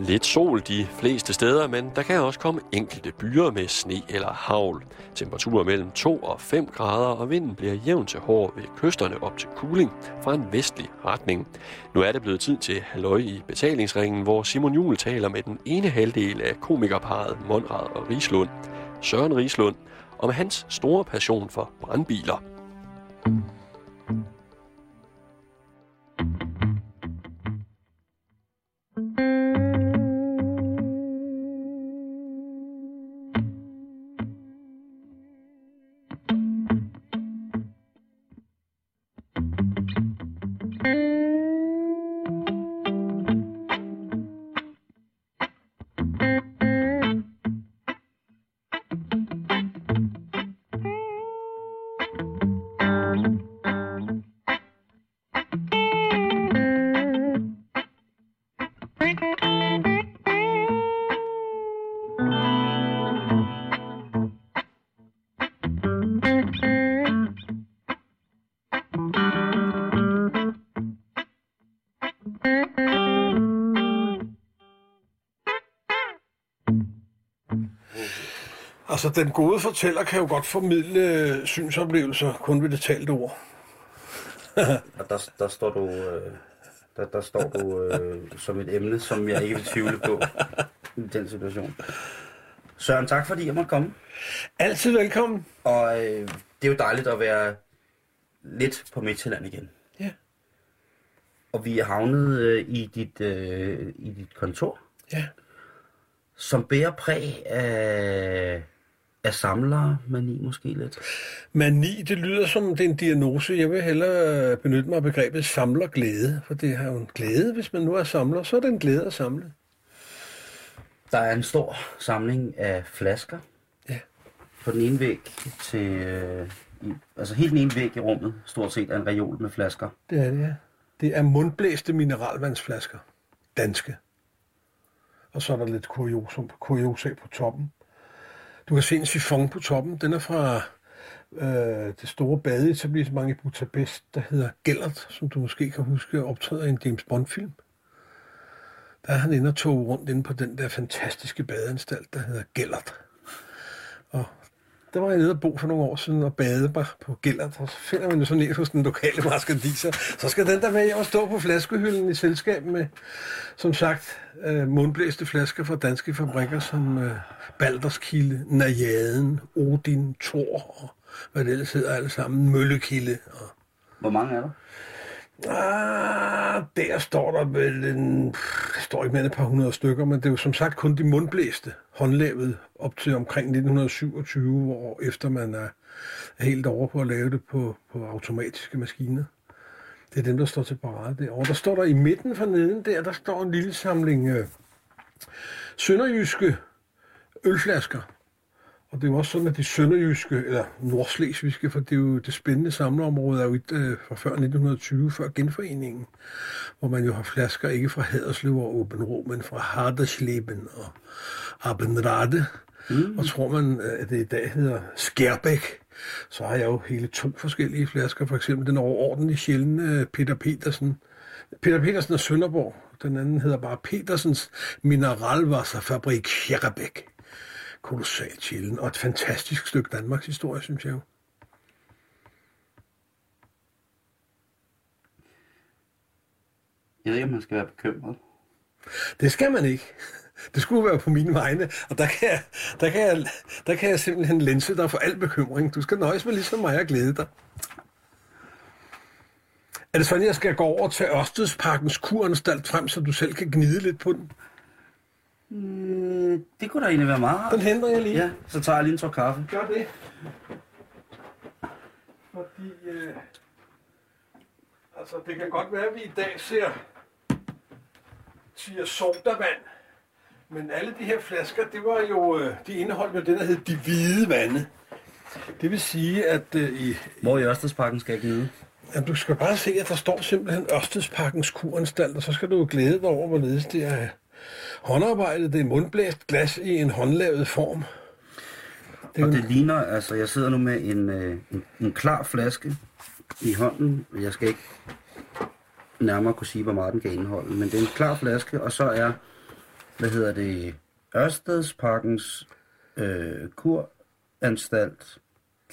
Lidt sol de fleste steder, men der kan også komme enkelte byer med sne eller havl. Temperaturer mellem 2 og 5 grader, og vinden bliver jævn til hård ved kysterne op til kuling fra en vestlig retning. Nu er det blevet tid til halløj i betalingsringen, hvor Simon Juhl taler med den ene halvdel af komikerparet Monrad og Rislund, Søren Rislund, om hans store passion for brandbiler. Mm. Altså, den gode fortæller kan jo godt formidle øh, synsoplevelser kun ved det talte ord. Og der, der står du, øh, der, der står du øh, som et emne, som jeg ikke vil tvivle på i den situation. Søren, tak fordi jeg måtte komme. Altid velkommen. Og øh, det er jo dejligt at være lidt på Midtjylland igen. Ja. Og vi er havnet øh, i, dit, øh, i dit kontor, Ja. som bærer præg af, af samlermani måske lidt. Mani, det lyder som det er en diagnose. Jeg vil hellere benytte mig af begrebet samlerglæde, for det har jo en glæde, hvis man nu er samler, så er det en glæde at samle. Der er en stor samling af flasker. Ja. På den ene væg til... Øh, i, altså helt den ene væg i rummet, stort set, er en reol med flasker. Det er det, ja. Det er mundblæste mineralvandsflasker. Danske. Og så er der lidt kuriosum, kuriosa på toppen. Du kan se en sifon på toppen. Den er fra øh, det store badeetablissement i Budapest, der hedder Gellert, som du måske kan huske optræder i en James Bond-film. Der er han inde og tog rundt inde på den der fantastiske badeanstalt, der hedder Gellert. Og der var jeg nede og bo for nogle år siden og bade mig på Gellert, og så finder man jo sådan en hos den lokale maskandiser. Så skal den der med hjem og stå på flaskehylden i selskab med, som sagt, øh, mundblæste flasker fra danske fabrikker som øh, Balderskilde, Najaden, Odin, Thor og hvad det ellers hedder alle sammen, Møllekilde og Hvor mange er der? Ah, der står der vel en... jeg står ikke med et par hundrede stykker, men det er jo som sagt kun de mundblæste håndlavet op til omkring 1927, hvor efter man er helt over på at lave det på, på automatiske maskiner. Det er dem, der står til parade derovre. Der står der i midten for neden der, der står en lille samling øh, sønderjyske ølflasker. Og det er jo også sådan, at de sønderjyske, eller nordslesvigske, for det er jo det spændende samleområde, er jo et, øh, fra før 1920, før genforeningen, hvor man jo har flasker ikke fra Haderslev og Åben Rå, men fra Hardersleben og Abenrade. Mm. Og tror man, øh, at det i dag hedder Skærbæk, så har jeg jo hele to forskellige flasker. For eksempel den overordentlige sjældne Peter Petersen. Peter Petersen er Sønderborg. Den anden hedder bare Petersens Mineralwasserfabrik Skærbæk kolossalt sjælden, og et fantastisk stykke Danmarks historie, synes jeg jo. Jeg ved ikke, om man skal være bekymret. Det skal man ikke. Det skulle være på mine vegne, og der kan jeg, der kan jeg, der kan jeg simpelthen lense dig for al bekymring. Du skal nøjes med ligesom mig og glæde dig. Er det sådan, jeg skal gå over til Ørstedsparkens kuranstalt frem, så du selv kan gnide lidt på den? Mm, det kunne da egentlig være meget rart. Den henter jeg lige. Ja, så tager jeg lige en tår kaffe. Gør det. Fordi, øh, altså det kan godt være, at vi i dag ser, siger sodavand, men alle de her flasker, det var jo, øh, de indeholdt jo det, der hed de hvide vande. Det vil sige, at øh, i, Hvor i Ørstedsparken skal jeg gnide? Jamen, du skal bare se, at der står simpelthen Ørstedsparkens kuranstalt, og så skal du jo glæde dig over, hvorledes det er håndarbejdet. Det er mundblæst glas i en håndlavet form. Det er Og det ligner, altså jeg sidder nu med en, øh, en, en klar flaske i hånden. Jeg skal ikke nærmere kunne sige, hvor meget den kan indeholde, men det er en klar flaske, og så er hvad hedder det, Ørstedsparkens øh, kuranstalt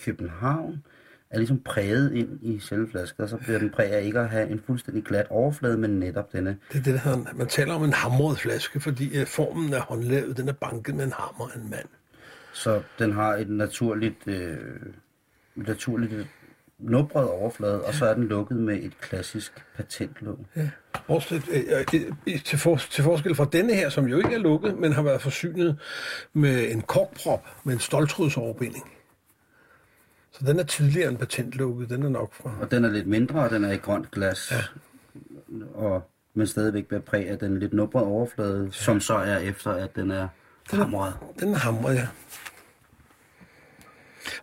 København er ligesom præget ind i selve flasken, og så bliver den præget af ikke at have en fuldstændig glat overflade, men netop denne. Det er det, der hedder, man taler om en hamret flaske, fordi øh, formen er håndlavet, den er banket med en hammer af en mand. Så den har et naturligt, øh, naturligt nubret overflade, og så er den lukket med et klassisk patentlåg. Ja. Bortset, øh, øh, øh, til, for, til forskel fra denne her, som jo ikke er lukket, men har været forsynet med en korkprop med en stoltrådsoverbinding. Så den er tidligere end patentlukket, den er nok fra... Og den er lidt mindre, og den er i grønt glas. Ja. Og, men stadigvæk bliver præg af den lidt nubrede overflade, ja. som så er efter, at den er hamret. Den er hamret, ja.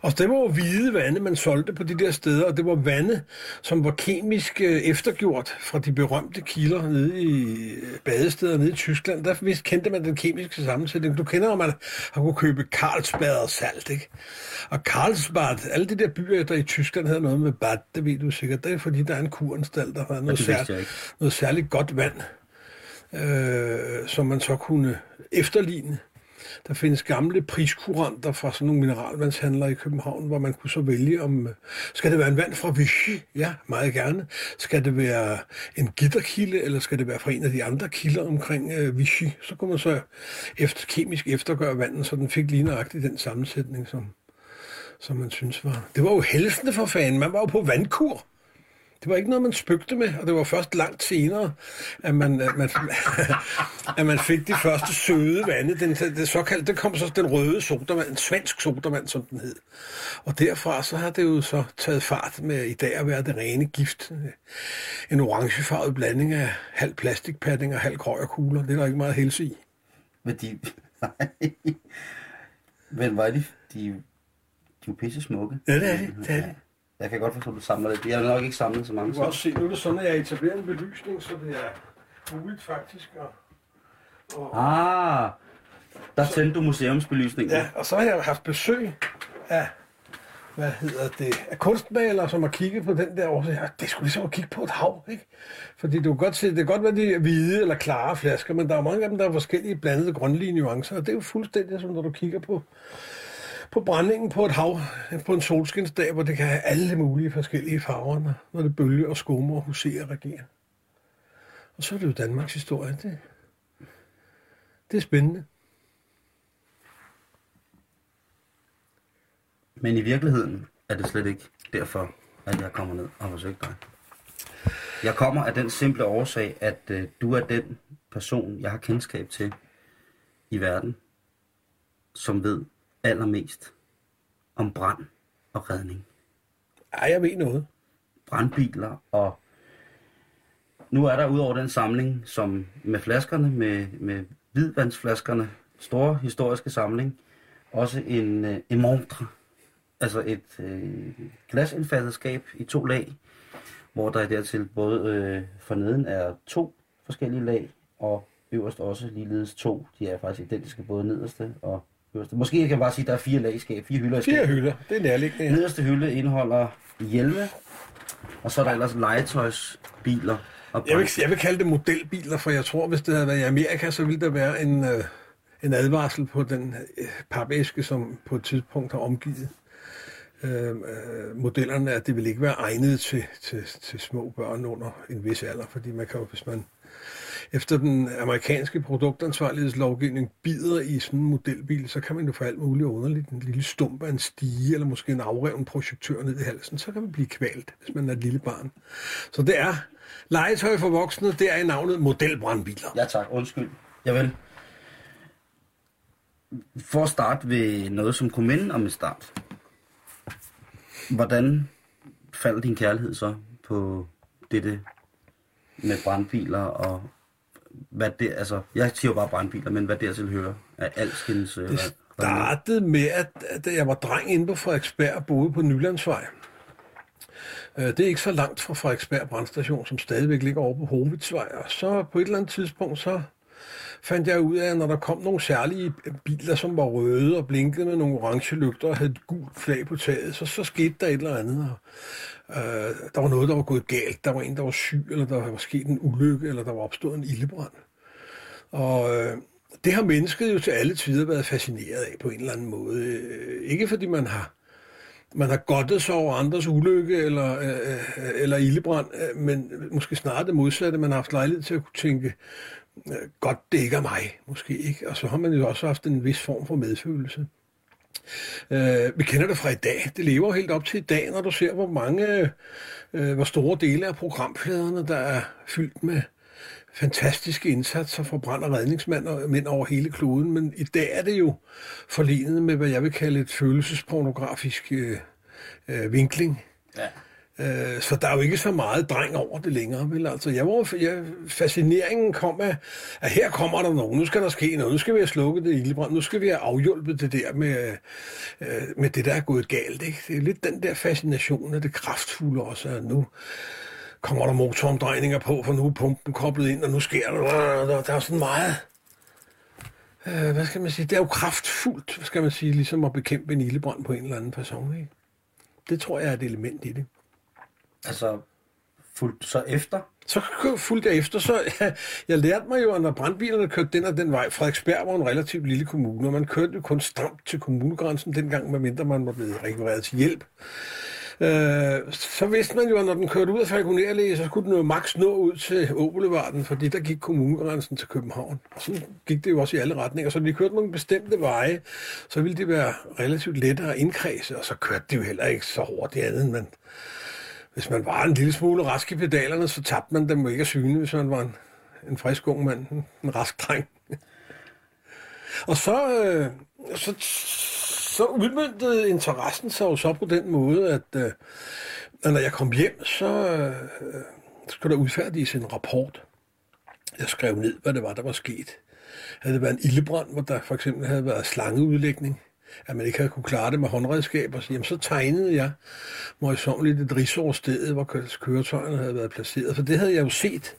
Og det var jo hvide vande, man solgte på de der steder, og det var vande, som var kemisk øh, eftergjort fra de berømte kilder nede i øh, badesteder nede i Tyskland. Der vidste, kendte man den kemiske sammensætning. Du kender, at man har kunne købe Carlsbad og salt, ikke? Og Carlsbad, alle de der byer, der i Tyskland havde noget med bad, det ved du sikkert. Det er fordi, der er en kuranstalt, der har noget, særligt, noget særligt godt vand, øh, som man så kunne efterligne. Der findes gamle priskuranter fra sådan nogle mineralvandshandlere i København, hvor man kunne så vælge om, øh, skal det være en vand fra Vichy? Ja, meget gerne. Skal det være en gitterkilde, eller skal det være fra en af de andre kilder omkring øh, Vichy? Så kunne man så efter, kemisk eftergøre vandet, så den fik lige nøjagtigt den sammensætning, som, som man synes var. Det var jo helsende for fanden. Man var jo på vandkur. Det var ikke noget, man spøgte med, og det var først langt senere, at man, at man, at man fik de første søde vande. Den, det såkaldte, det kom så den røde sodavand, en svensk sodavand, som den hed. Og derfra så har det jo så taget fart med i dag at være det rene gift. En orangefarvet blanding af halv plastikpadding og halv kugler. Det er der ikke meget helse i. Men de... Men var de... De, de er jo pisse smukke. Ja, det er det. det, er det. Jeg kan godt forstå, at du samler det. Jeg har nok ikke samlet så mange. Du kan også se, nu er det sådan, at jeg etablerer en belysning, så det er muligt faktisk. Og, og, ah, der så, tændte du museumsbelysningen. Ja, og så har jeg haft besøg af, hvad hedder det, af kunstmalere, som har kigget på den der, og ja, det skulle ligesom at kigge på et hav, ikke? Fordi du kan godt se, det kan godt være de hvide eller klare flasker, men der er mange af dem, der er forskellige blandede grønlige nuancer, og det er jo fuldstændig som når du kigger på på brændingen på et hav, på en solskinsdag, hvor det kan have alle mulige forskellige farver, når det bølger og skummer og huserer og regerer. Og så er det jo Danmarks historie. Det, det er spændende. Men i virkeligheden er det slet ikke derfor, at jeg kommer ned og besøger dig. Jeg kommer af den simple årsag, at øh, du er den person, jeg har kendskab til i verden, som ved allermest om brand og redning? Ja, jeg ved noget. Brandbiler og... Nu er der udover den samling, som med flaskerne, med, med hvidvandsflaskerne, store historiske samling, også en, øh, en montre, altså et øh, glasindfattet i to lag, hvor der er dertil både øh, forneden er to forskellige lag, og øverst også ligeledes to. De er faktisk identiske, både nederste og Måske kan jeg bare sige, at der er fire lag skab, fire hylder i. Fire hylder, det er nærliggende. Nederste hylde indeholder hjelme, og så er der ellers legetøjsbiler. Og jeg, vil, jeg vil kalde det modelbiler, for jeg tror, hvis det havde været i Amerika, så ville der være en, øh, en advarsel på den øh, papæske, som på et tidspunkt har omgivet øh, øh, modellerne, at det vil ikke være egnet til, til, til små børn under en vis alder, fordi man kan jo, hvis man efter den amerikanske produktansvarlighedslovgivning bider i sådan en modelbil, så kan man jo få alt muligt underligt. En lille stump af en stige, eller måske en afreven projektør ned i halsen, så kan man blive kvalt, hvis man er et lille barn. Så det er legetøj for voksne, det er i navnet modelbrandbiler. Ja tak, undskyld. Jeg vil. For at starte ved noget, som kunne minde om en start. Hvordan faldt din kærlighed så på dette med brandbiler og hvad det, altså, jeg siger jo bare brandbiler, men hvad dertil hører af alskens... Øh, det startede med, at, at jeg var dreng inde på Frederiksberg og boede på Nylandsvej. Øh, det er ikke så langt fra Frederiksberg brandstation, som stadigvæk ligger over på Hovitsvej. Og så på et eller andet tidspunkt, så fandt jeg ud af, at når der kom nogle særlige biler, som var røde og blinkede med nogle orange lygter og havde et gult flag på taget, så, så skete der et eller andet. Og, øh, der var noget, der var gået galt. Der var en, der var syg, eller der var sket en ulykke, eller der var opstået en ildebrand. Og øh, det har mennesket jo til alle tider været fascineret af på en eller anden måde. Øh, Ikke fordi man har man har godtet sig over andres ulykke eller, øh, øh eller ildebrand, øh, men måske snarere det modsatte. Man har haft lejlighed til at kunne tænke, Øh, godt, det ikke er mig, måske ikke. Og så har man jo også haft en vis form for medfølelse. Øh, vi kender det fra i dag. Det lever helt op til i dag, når du ser, hvor mange, øh, hvor store dele af programfladerne, der er fyldt med fantastiske indsatser fra brand- og redningsmænd og mænd over hele kloden. Men i dag er det jo forlignet med, hvad jeg vil kalde et følelsespornografisk øh, øh, vinkling. Ja. Øh, så der er jo ikke så meget dreng over det længere. Vel? Altså, jeg var, jeg, fascineringen kom af, at her kommer der nogen, nu skal der ske noget, nu skal vi have slukket det ildebrand, nu skal vi have afhjulpet det der med, øh, med det, der er gået galt. Ikke? Det er lidt den der fascination af det kraftfulde også, at nu kommer der motoromdrejninger på, for nu er pumpen koblet ind, og nu sker der, der, der er sådan meget, øh, hvad skal man sige, det er jo kraftfuldt, hvad skal man sige, ligesom at bekæmpe en ildebrand på en eller anden person. Ikke? Det tror jeg er et element i det. Altså, fuldt så efter? Så fulgte jeg efter, så jeg, jeg lærte mig jo, at når brandbilerne kørte den og den vej, Frederiksberg var en relativt lille kommune, og man kørte jo kun stramt til kommunegrænsen dengang, medmindre man var blevet rekvireret til hjælp. Øh, så vidste man jo, at når den kørte ud af Falconerlæge, så skulle den jo maks nå ud til Åbelevarden, fordi der gik kommunegrænsen til København. Og så gik det jo også i alle retninger. Så når de kørte nogle bestemte veje, så ville det være relativt lettere at indkredse, og så kørte de jo heller ikke så hurtigt andet, men hvis man var en lille smule rask i pedalerne, så tabte man dem ikke af syne, hvis man var en, en frisk ung mand, en, rask dreng. Og så, øh, så, så udmyndtede interessen sig jo så på den måde, at, øh, når jeg kom hjem, så øh, skulle der udfærdiges en rapport. Jeg skrev ned, hvad det var, der var sket. Havde det været en ildebrand, hvor der for eksempel havde været slangeudlægning, at man ikke havde kunne klare det med håndredskaber, så, jamen, så tegnede jeg møjsommeligt et rigsår stedet, hvor køretøjerne havde været placeret. For det havde jeg jo set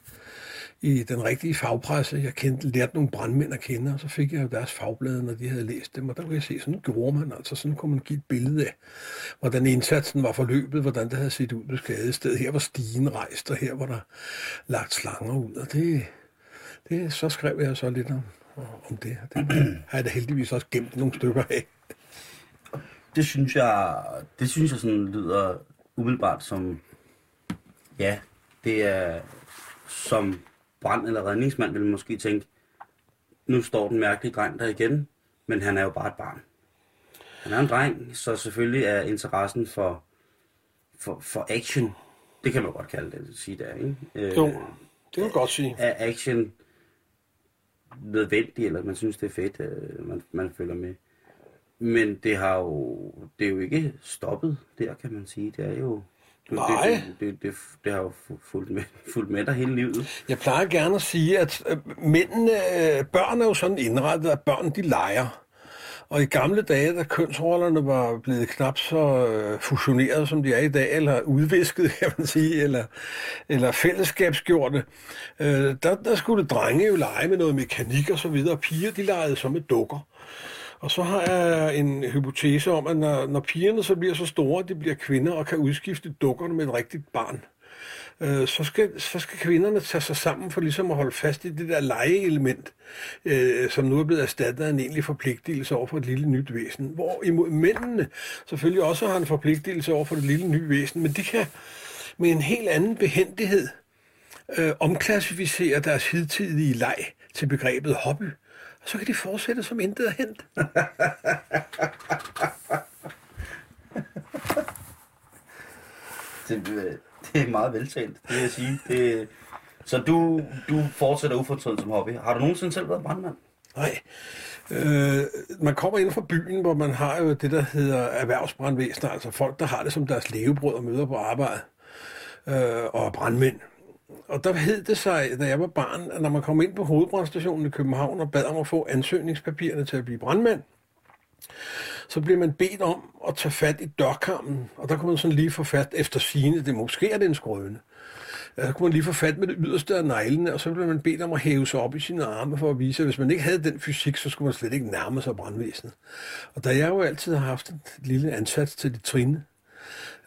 i den rigtige fagpresse. Jeg kendte, lærte nogle brandmænd at kende, og så fik jeg jo deres fagblade, når de havde læst dem. Og der kunne jeg se, sådan gjorde man. Altså sådan kunne man give et billede af, hvordan indsatsen var forløbet, hvordan det havde set ud på skadestedet. Her var stigen rejst, og her var der lagt slanger ud. Og det, det, så skrev jeg så lidt om, om det. Det har jeg da heldigvis også gemt nogle stykker af. Det synes jeg, det synes jeg sådan lyder umiddelbart som, ja, det er som brand- eller redningsmand vil måske tænke, nu står den mærkelige dreng der igen, men han er jo bare et barn. Han er en dreng, så selvfølgelig er interessen for, for, for action, det kan man godt kalde det, sige der, ikke? Øh, Jo, det kan man godt sige. er action nødvendig, eller man synes, det er fedt, øh, man, man følger med. Men det har jo, det er jo ikke stoppet der, kan man sige. Det er jo... Det, Nej. Det, det, det, det har jo fu- fulgt med, fulgt med dig hele livet. Jeg plejer gerne at sige, at øh, mændene, øh, børn er jo sådan indrettet, at børn de leger. Og i gamle dage, da kønsrollerne var blevet knap så øh, fusioneret, som de er i dag, eller udvisket, kan man sige, eller, eller fællesskabsgjorte, øh, der, der skulle drenge jo lege med noget mekanik og så videre, og piger de legede så med dukker. Og så har jeg en hypotese om, at når, når pigerne så bliver så store, at de bliver kvinder og kan udskifte dukkerne med et rigtigt barn, øh, så, skal, så skal kvinderne tage sig sammen for ligesom at holde fast i det der legeelement, øh, som nu er blevet erstattet af en egentlig forpligtelse over for et lille nyt væsen. Hvor imod mændene selvfølgelig også har en forpligtelse over for det lille nye væsen, men de kan med en helt anden behendighed øh, omklassificere deres hidtidige leg til begrebet hobby. Og så kan de fortsætte som intet er hent. Det, det er meget veltalt, det vil jeg sige. Det, så du, du fortsætter ufortrødent som hobby. Har du nogensinde selv været brandmand? Nej. Øh, man kommer ind fra byen, hvor man har jo det, der hedder erhvervsbrandvæsener, altså folk, der har det som deres levebrød og møder på arbejde, øh, og brandmænd. Og der hed det sig, da jeg var barn, at når man kom ind på hovedbrandstationen i København og bad om at få ansøgningspapirerne til at blive brandmand, så blev man bedt om at tage fat i dørkammen, og der kunne man sådan lige få fat efter sine, det måske er det en skrøne. Så kunne man lige få fat med det yderste af neglene, og så blev man bedt om at hæve sig op i sine arme for at vise, at hvis man ikke havde den fysik, så skulle man slet ikke nærme sig brandvæsenet. Og da jeg jo altid har haft et lille ansats til det trine,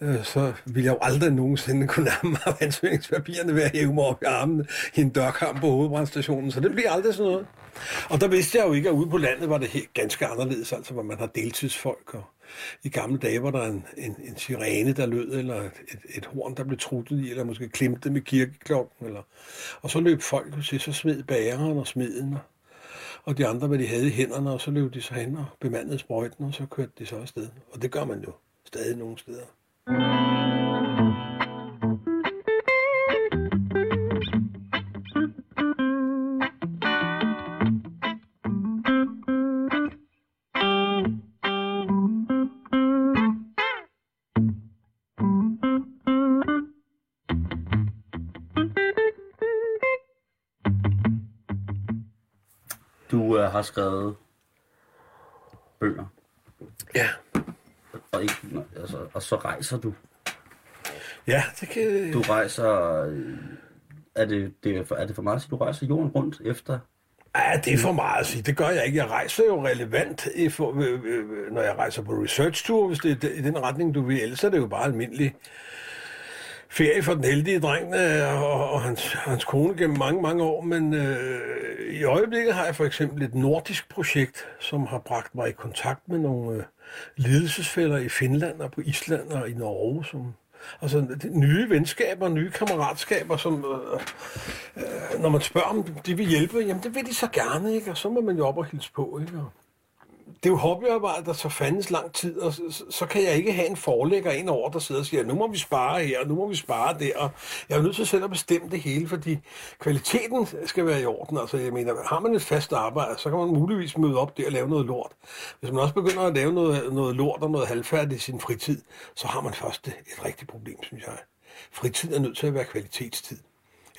øh, så ville jeg jo aldrig nogensinde kunne nærme mig ansøgningspapirerne ved at hæve mig op i armene i en dørkamp på hovedbrandstationen, så det bliver aldrig sådan noget. Og der vidste jeg jo ikke, at ude på landet var det helt ganske anderledes, altså hvor man har deltidsfolk, og i gamle dage var der en, en, en sirene, der lød, eller et, et, horn, der blev truttet i, eller måske klemte med kirkeklokken, eller... og så løb folk til, så smed bæreren og smeden, og, og de andre, hvad de havde i hænderne, og så løb de så hen og bemandede sprøjten, og så kørte de så afsted. Og det gør man jo stadig nogle steder. Du øh, har skrevet bøger, Ja, og, nå, altså, og så rejser du. ja det kan... Du rejser... øh, Er det, det er, for, er det for meget at sige, du rejser jorden rundt efter... Ja, det er for meget at sige. Det gør jeg ikke. Jeg rejser jo relevant, øh, øh, når jeg rejser på research-tour, hvis det er i den retning, du vil. Ellers er det jo bare almindelig ferie for den heldige dreng og, og hans, hans kone gennem mange, mange år. Men øh, i øjeblikket har jeg for eksempel et nordisk projekt, som har bragt mig i kontakt med nogle øh, ledelsesfælder i Finland og på Island og i Norge, som Altså nye venskaber, nye kammeratskaber, som øh, øh, når man spørger om de vil hjælpe, jamen det vil de så gerne, ikke? Og så må man jo op og hilse på, ikke? Og det er jo hobbyarbejde, der så fandens lang tid, og så, så- kan jeg ikke have en forlægger ind over, der sidder og siger, nu må vi spare her, og nu må vi spare der, og jeg er nødt til selv at bestemme det hele, fordi kvaliteten skal være i orden. Altså jeg mener, har man et fast arbejde, så kan man muligvis møde op der og lave noget lort. Hvis man også begynder at lave noget, noget lort og noget halvfærdigt i sin fritid, så har man først et, et rigtigt problem, synes jeg. Fritid er nødt til at være kvalitetstid.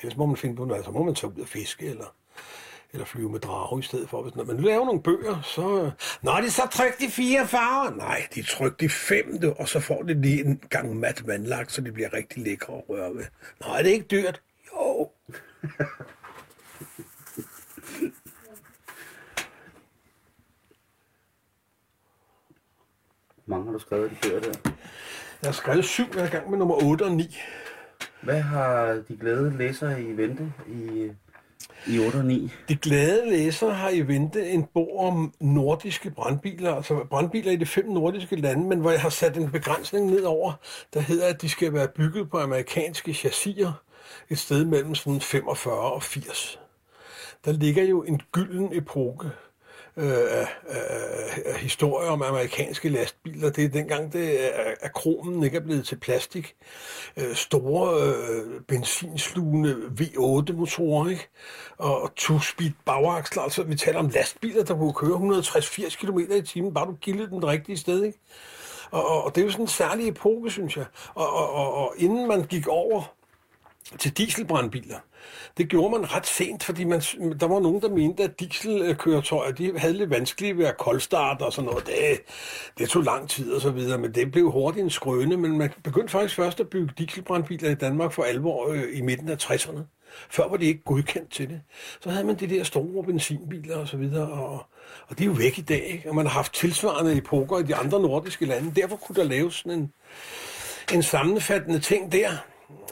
Ellers må man finde på noget, så må man tage ud og fiske, eller eller flyve med drage i stedet for. Hvis når man laver nogle bøger, så... Nå, det er så trykt i fire farver. Nej, de er trykt i fem, du, og så får det lige en gang mat vandlagt, så det bliver rigtig lækre at røre ved. Nå, er det ikke dyrt? Jo. Mange har du skrevet de bøger der? Jeg har skrevet syv, jeg er i gang med nummer 8 og 9. Hvad har de glade læsere i vente i, i 8 og 9? De glade læsere har i vente en bog om nordiske brandbiler, altså brandbiler i de fem nordiske lande, men hvor jeg har sat en begrænsning ned over, der hedder, at de skal være bygget på amerikanske chassiser et sted mellem sådan 45 og 80. Der ligger jo en gylden epoke Øh øh, øh, øh, historier om amerikanske lastbiler. Det er dengang, det er, at kronen ikke er blevet til plastik. Øh, store øh, benzinslugende V8-motorer, ikke? Og, two-speed bagaksler. Altså, vi taler om lastbiler, der kunne køre 160-80 km i timen, bare du gildede den rigtige sted, ikke? Og, og, og det er jo sådan en særlig epoke, synes jeg. Og, og, og, og inden man gik over til dieselbrandbiler. Det gjorde man ret sent, fordi man, der var nogen, der mente, at dieselkøretøjer de havde lidt vanskeligt ved at koldstarte og sådan noget. Det, det tog lang tid og så videre, men det blev hurtigt en skrøne. Men man begyndte faktisk først at bygge dieselbrandbiler i Danmark for alvor øh, i midten af 60'erne. Før var de ikke godkendt til det. Så havde man de der store benzinbiler og så videre, og, og de er jo væk i dag. Ikke? Og man har haft tilsvarende epoker i de andre nordiske lande. Derfor kunne der laves sådan en, en sammenfattende ting der.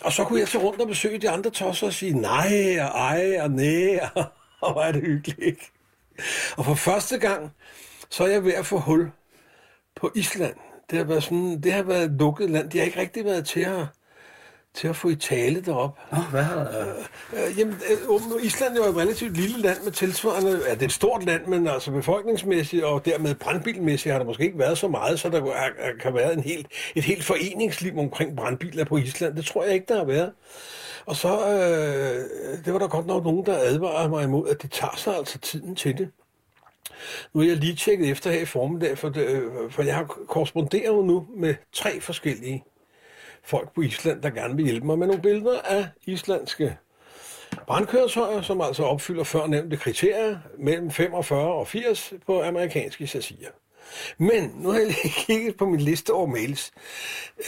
Og så kunne jeg tage rundt og besøge de andre tosser og sige nej og ej og næ, og, og hvor er det hyggeligt. Ikke? Og for første gang, så er jeg ved at få hul på Island. Det har været, sådan, det har været et lukket land. De har ikke rigtig været til her til at få i tale derop. Nå, hvad har der... Øh, jamen, øh, Island er jo et relativt lille land med tilsvarende... Ja, det er et stort land, men altså befolkningsmæssigt og dermed brandbilmæssigt har der måske ikke været så meget, så der er, er, kan være en helt, et helt foreningsliv omkring brandbiler på Island. Det tror jeg ikke, der har været. Og så, øh, det var der godt nok nogen, der advarede mig imod, at det tager sig altså tiden til det. Nu er jeg lige tjekket efter her i formiddag, for, det, øh, for jeg har korresponderet jo nu med tre forskellige folk på Island, der gerne vil hjælpe mig med nogle billeder af islandske brandkøretøjer, som altså opfylder førnævnte kriterier mellem 45 og 80 på amerikanske chassier. Men nu har jeg lige kigget på min liste over mails.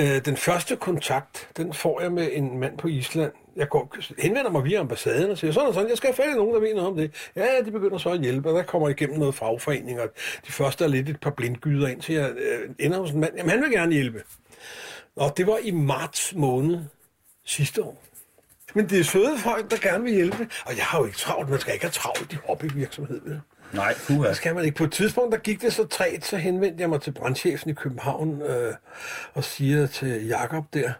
Øh, den første kontakt, den får jeg med en mand på Island. Jeg går, henvender mig via ambassaden og siger, sådan og sådan, jeg skal have nogen, der ved noget om det. Ja, de begynder så at hjælpe, og der kommer igennem noget fagforening, og de første er lidt et par blindgyder ind, til jeg øh, ender hos en mand. Jamen, han vil gerne hjælpe. Og det var i marts måned sidste år. Men det er søde folk, der gerne vil hjælpe. Og jeg har jo ikke travlt. Man skal ikke have travlt i hobbyvirksomhed. vel? Nej, puha. Det skal man ikke. På et tidspunkt, der gik det så træt, så henvendte jeg mig til brandchefen i København øh, og siger til Jakob der,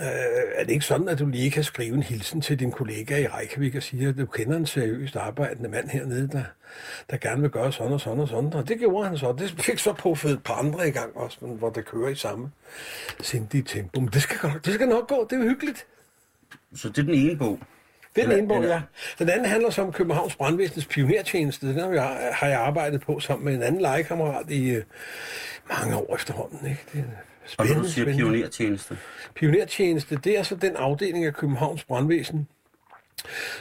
øh, er det ikke sådan, at du lige kan skrive en hilsen til din kollega i Reykjavik og sige, at du kender en seriøst arbejdende mand hernede, der, der gerne vil gøre sådan og sådan og sådan. Og det gjorde han så. Det fik så på et par andre i gang også, men hvor det kører i samme sindige tempo. Men det skal, godt- det skal nok gå. Det er hyggeligt. Så det er den ene bog. Det er den ene bog, ja. Den anden handler så om Københavns Brandvæsenets pionertjeneste. Den har jeg, har jeg arbejdet på sammen med en anden legekammerat i øh, mange år efterhånden. Ikke? Det er Og spændende, du siger spændende. pionertjeneste. Pionertjeneste, det er så den afdeling af Københavns Brandvæsen,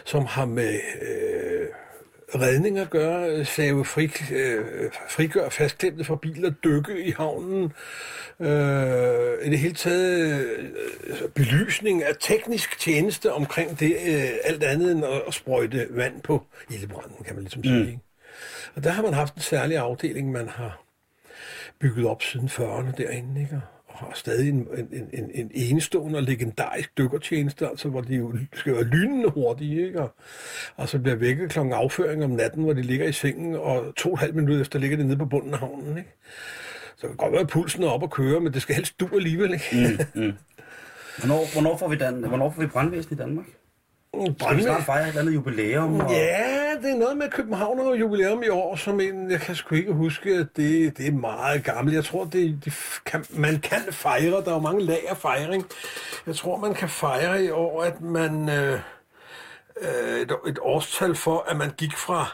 som har med øh, redning at gøre, øh, save fri, øh, frigør fastklemte fra biler, dykke i havnen, øh, i det hele taget øh, belysning af teknisk tjeneste omkring det, øh, alt andet end at, at sprøjte vand på ildebranden, kan man ligesom sige. Ikke? Og der har man haft en særlig afdeling, man har bygget op siden 40'erne derinde, ikke? Og har stadig en, en, en, en enestående og legendarisk dykkertjeneste, altså hvor de jo skal være lynende hurtige, ikke? Og, og så bliver vækket klokken afføring om natten, hvor de ligger i sengen, og to og et halvt minut efter ligger de nede på bunden af havnen, ikke? Så det kan godt være, at pulsen er op at køre, men det skal helst du alligevel, ikke? Mm. Hvornår, hvornår, får vi Dan, hvornår får vi brandvæsen i Danmark? Skal vi Brandvæsen- snart fejre et eller andet jubilæum? Og... Ja, det er noget med København og jubilæum i år, som en, jeg kan sgu ikke huske, at det, det er meget gammelt. Jeg tror, det, det kan, man kan fejre, der er jo mange lag af fejring. Jeg tror, man kan fejre i år, at man øh, øh, et, et årstal for, at man gik fra,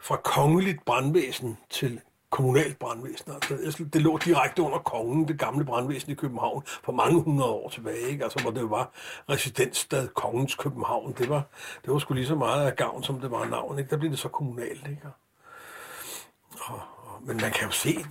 fra kongeligt brandvæsen til kommunalt brandvæsen. Altså, det lå direkte under kongen, det gamle brandvæsen i København, for mange hundrede år tilbage, ikke? Altså, hvor det var residensstad Kongens København. Det var, det var sgu lige så meget af gavn, som det var navn. Ikke? Der blev det så kommunalt. Ikke? Og, og, men man kan jo se,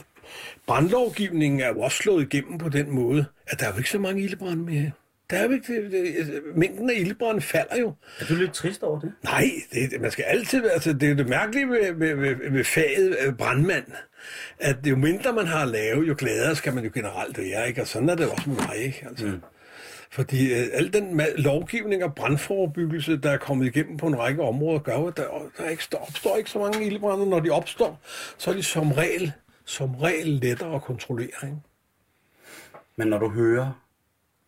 brandlovgivningen er jo også slået igennem på den måde, at der er jo ikke så mange ildebrænde mere. Der er jo ikke, det, det, mængden af ildebrænde falder jo. Er du lidt trist over det? Nej, det, man skal altid være, altså det er det mærkelige ved, ved, ved, ved faget øh, brandmand, at jo mindre man har at lave, jo gladere skal man jo generelt være, ikke? Og sådan er det også med mig, ikke? Altså, mm. Fordi øh, al den lovgivning og brandforebyggelse, der er kommet igennem på en række områder, gør at der, der ikke står, opstår ikke så mange ildebrænde. Når de opstår, så er de som regel, som regel lettere at kontrollere, ikke? Men når du hører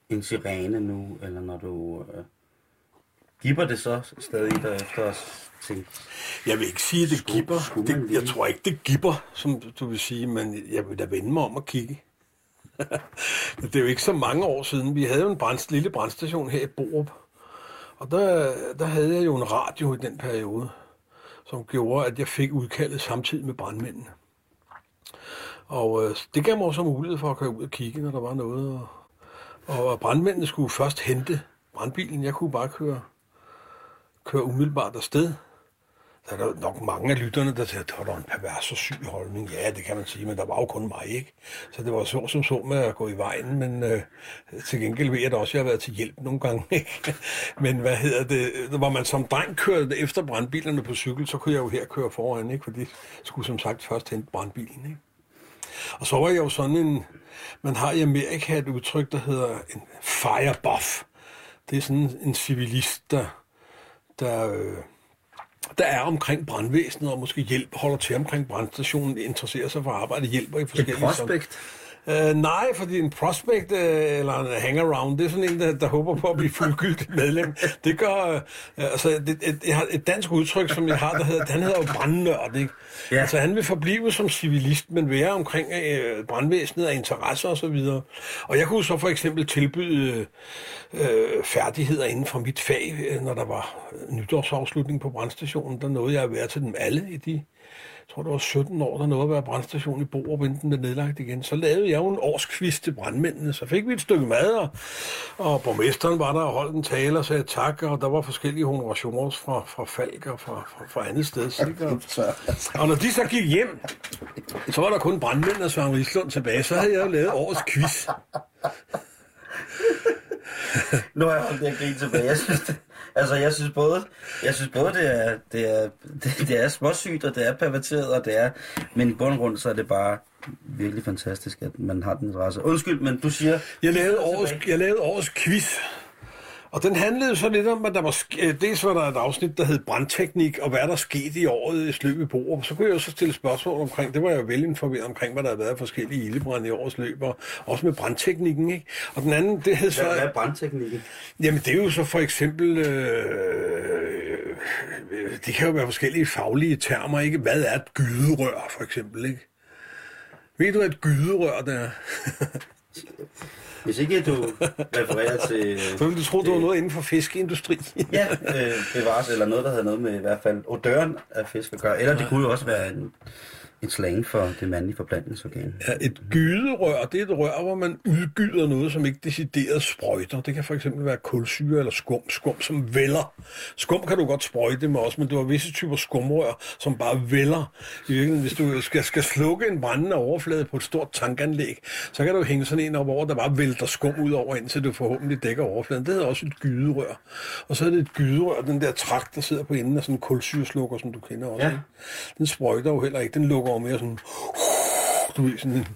en sirene nu, eller når du... Øh, gipper det så stadig derefter at tænke, Jeg vil ikke sige, at det Skulle- gipper. skulle Det, jeg tror ikke, det gipper, som du vil sige, men jeg vil da vende mig om og kigge. det er jo ikke så mange år siden. Vi havde jo en brand, lille brandstation her i Borup. Og der, der havde jeg jo en radio i den periode, som gjorde, at jeg fik udkaldet samtidig med brandmændene. Og øh, det gav mig også mulighed for at køre ud og kigge, når der var noget. Og, og brandmændene skulle først hente brandbilen. Jeg kunne bare køre, køre umiddelbart afsted. Der er der nok mange af lytterne, der siger, at der var en pervers og syg holdning. Ja, det kan man sige, men der var jo kun mig, ikke? Så det var så som så med at gå i vejen, men øh, til gengæld ved jeg da også, at jeg har været til hjælp nogle gange, ikke? Men hvad hedder det? Når man som dreng kørte efter brandbilerne på cykel, så kunne jeg jo her køre foran, ikke? Fordi jeg skulle som sagt først hente brandbilen, ikke? Og så var jeg jo sådan en... Man har i Amerika et udtryk, der hedder en fire buff. Det er sådan en civilist, der, der, øh, der er omkring brandvæsenet og måske hjælp, holder til omkring brandstationen, interesserer sig for arbejde, hjælper i et forskellige... prospect. Uh, nej, fordi en prospect uh, eller en hangaround, det er sådan en, der, der håber på at blive fuldgyldigt medlem. Det gør, uh, altså, det, et, har et dansk udtryk, som jeg har, der hedder, han hedder jo brandnørd, ikke? Ja. Altså, han vil forblive som civilist, men være omkring uh, brandvæsenet af interesser og så videre. Og jeg kunne så for eksempel tilbyde uh, færdigheder inden for mit fag, uh, når der var nytårsafslutning på brandstationen, der nåede jeg at være til dem alle i de jeg tror, det var 17 år, der nåede at være brandstation i Borup, inden den blev nedlagt igen. Så lavede jeg jo en årskvist til brandmændene, så fik vi et stykke mad, og, og borgmesteren var der og holdt en tale og sagde tak, og der var forskellige honorationer fra, fra Falk og fra, fra, fra andet sted. Ikke? Og, og når de så gik hjem, så var der kun brandmænd og Søren Rislund tilbage, så havde jeg jo lavet årets quiz. Nu har jeg holdt det grin tilbage. Jeg synes, det, altså, jeg synes både, jeg synes både det, er, det, er, det, det er småsygt, og det er perverteret, og det er... Men i bund og grund, så er det bare virkelig fantastisk, at man har den interesse. Undskyld, men du siger... Jeg lavede årets, jeg lavede årets quiz, Og den handlede så lidt om, at der var, øh, dels var der et afsnit, der hed brandteknik, og hvad der skete i året i løb i Borup. Så kunne jeg jo så stille spørgsmål omkring, det var jeg jo velinformeret omkring, hvad der havde været af forskellige ildebrænde i årets løb, og også med brandteknikken, ikke? Og den anden, det hed så... Hvad, hvad er brandteknikken? Jamen, det er jo så for eksempel... Øh, det kan jo være forskellige faglige termer, ikke? Hvad er et gyderør, for eksempel, ikke? Ved du, hvad et gyderør det er? Hvis ikke du refererer til... Så ville du tro, du var noget inden for fiskeindustri. Ja, øh, bevares, eller noget, der havde noget med i hvert fald odøren af fisk at gøre. Eller det kunne jo også være en, en slang for det mandlige forplantningsorgan. Ja, et gyderør, det er et rør, hvor man udgyder noget, som ikke decideret sprøjter. Det kan for eksempel være kulsyre eller skum, skum som vælder. Skum kan du godt sprøjte med også, men du har visse typer skumrør, som bare virkeligheden, hvis du skal, skal slukke en brændende overflade på et stort tankanlæg, så kan du hænge sådan en op over, der bare vælter skum ud over, indtil du forhåbentlig dækker overfladen. Det hedder også et gyderør. Og så er det et gyderør, den der trakt, der sidder på enden af sådan en kulsyreslukker, som du kender også. Ja. Den sprøjter jo heller ikke. Den lukker jo mere sådan... Du ved, sådan en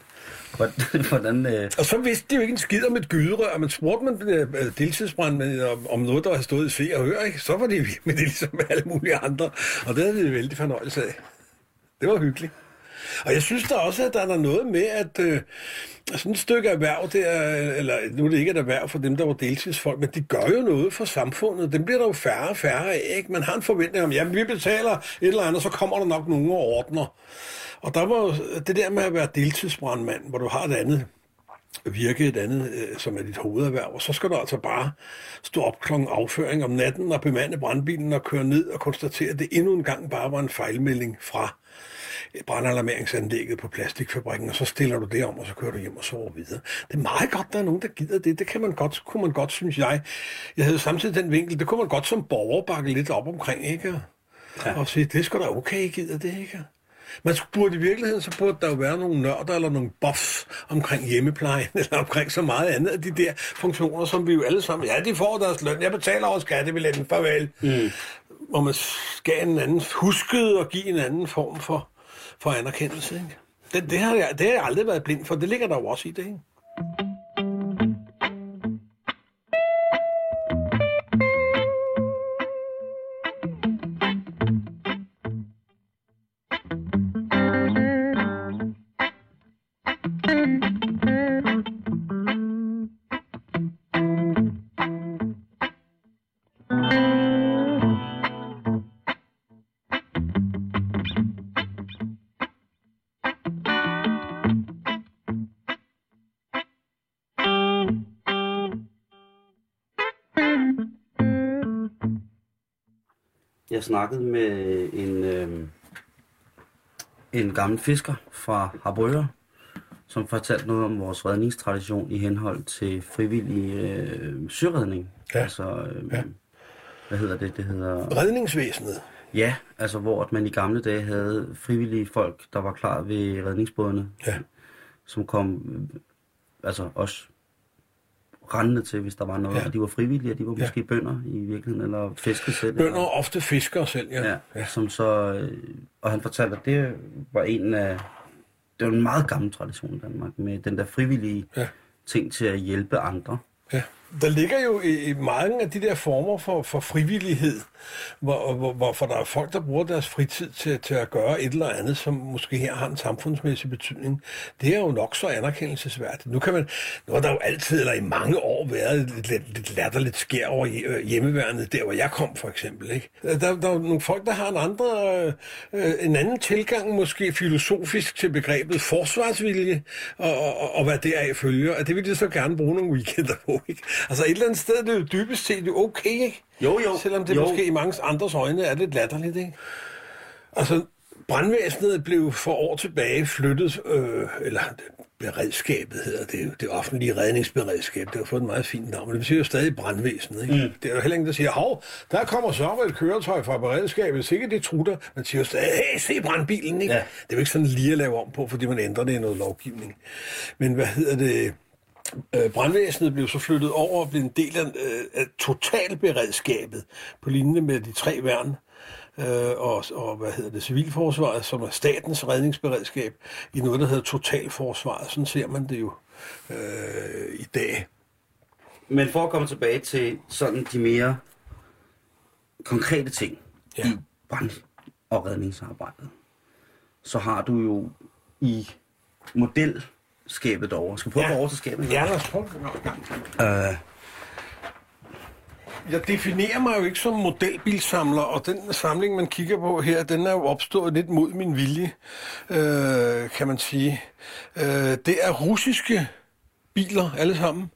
Hvordan, øh, og så vidste de jo ikke en skid om et gyderør, men spurgte man øh, deltidsbrandmænd om, om noget, der havde stået i se og hør, ikke? så var de vild med det ligesom alle mulige andre. Og det havde vi vældig fornøjelse af. Det var hyggeligt. Og jeg synes da også, at der er noget med, at øh, sådan et stykke erhverv, det er, eller nu er det ikke et erhverv for dem, der var deltidsfolk, men de gør jo noget for samfundet. Dem bliver der jo færre og færre af. Ikke? Man har en forventning om, jamen vi betaler et eller andet, så kommer der nok nogen og ordner. Og der var jo det der med at være deltidsbrandmand, hvor du har et andet virke, et andet, øh, som er dit hovederhverv, og så skal du altså bare stå op klokken afføring om natten og bemande brandbilen og køre ned og konstatere, at det endnu en gang bare var en fejlmelding fra brandalarmeringsanlægget på plastikfabrikken, og så stiller du det om, og så kører du hjem og sover videre. Det er meget godt, der er nogen, der gider det. Det kan man godt, kunne man godt, synes jeg. Jeg havde samtidig den vinkel, det kunne man godt som borger bakke lidt op omkring, ikke? Ja. Og sige, det skal da okay, gider det, ikke? Man burde i virkeligheden, så burde der jo være nogle nørder eller nogle buffs omkring hjemmeplejen, eller omkring så meget andet af de der funktioner, som vi jo alle sammen, ja, de får deres løn, jeg betaler også skattebilletten, farvel. Mm. Hvor man skal en anden, husket og give en anden form for, for anerkendelse, ikke? Det, det, har jeg, det har jeg aldrig været blind for, det ligger der jo også i det, ikke? Jeg snakkede med en, øh, en gammel fisker fra Harbrøger, som fortalte noget om vores redningstradition i henhold til frivillig øh, søredning. Ja. Altså, øh, Ja. hvad hedder det? Det hedder... Redningsvæsenet. Ja, altså hvor at man i gamle dage havde frivillige folk, der var klar ved redningsbådene, Ja. som kom, øh, altså også rendende til, hvis der var noget, Ja. ja. og de var frivillige, og de var Ja. måske bønder i virkeligheden, eller fiskede selv. Bønder eller, ofte fiskere selv, ja. ja, ja. Som så, øh, og han fortalte, at det var en af, det var en meget gammel tradition i Danmark, med den der frivillige Ja. ting til at hjælpe andre. Ja. Der ligger jo i, i mange af de der former for, for frivillighed, hvor, hvor, hvorfor der er folk, der bruger deres fritid til, til at gøre et eller andet, som måske her har en samfundsmæssig betydning. Det er jo nok så anerkendelsesværdigt. Nu, kan man, nu har der jo altid, eller i mange år, været lidt, lidt, lidt latterligt skær over øh, hjemmeværende, der hvor jeg kom for eksempel. Ikke? Der, der er jo nogle folk, der har en, andre, øh, øh en anden tilgang, måske filosofisk, til begrebet forsvarsvilje, og, og, og hvad deraf følger. Og det vil de så gerne bruge nogle weekender på. Ikke? Altså et eller andet sted, det er jo dybest set jo okay, ikke? Jo, jo. Selvom det Jo. måske i mange andres øjne er lidt latterligt, ikke? Altså, brandvæsenet blev for år tilbage flyttet, øh, eller beredskabet hedder det jo, det offentlige redningsberedskab, det har fået et meget fint navn, men det betyder jo stadig brandvæsenet, ikke? Mm. Det er jo heller ingen, der siger, hov, der kommer så et køretøj fra beredskabet, sikkert det trutter, man siger jo stadig, hey, se brandbilen, ikke? Ja. Det er jo ikke sådan lige at lave om på, fordi man ændrer det i noget lovgivning. Men hvad hedder det? Øh, brandvæsenet blev så flyttet over og blev en del af, øh, af totalberedskabet på linje med de tre værn øh, og, og hvad hedder det, civilforsvaret, som er statens redningsberedskab, i noget, der hedder totalforsvaret. Sådan ser man det jo øh, i dag. Men for at komme tilbage til sådan de mere konkrete ting Ja. i brand- og redningsarbejdet, så har du jo i modelskabet derovre. Skal vi prøve Ja. at gå over til skabet? Ja, lad os prøve Øh, Jeg definerer mig jo ikke som modelbilsamler, og den samling, man kigger på her, den er jo opstået lidt mod min vilje, øh, kan man sige. Øh, det er russiske biler, alle sammen,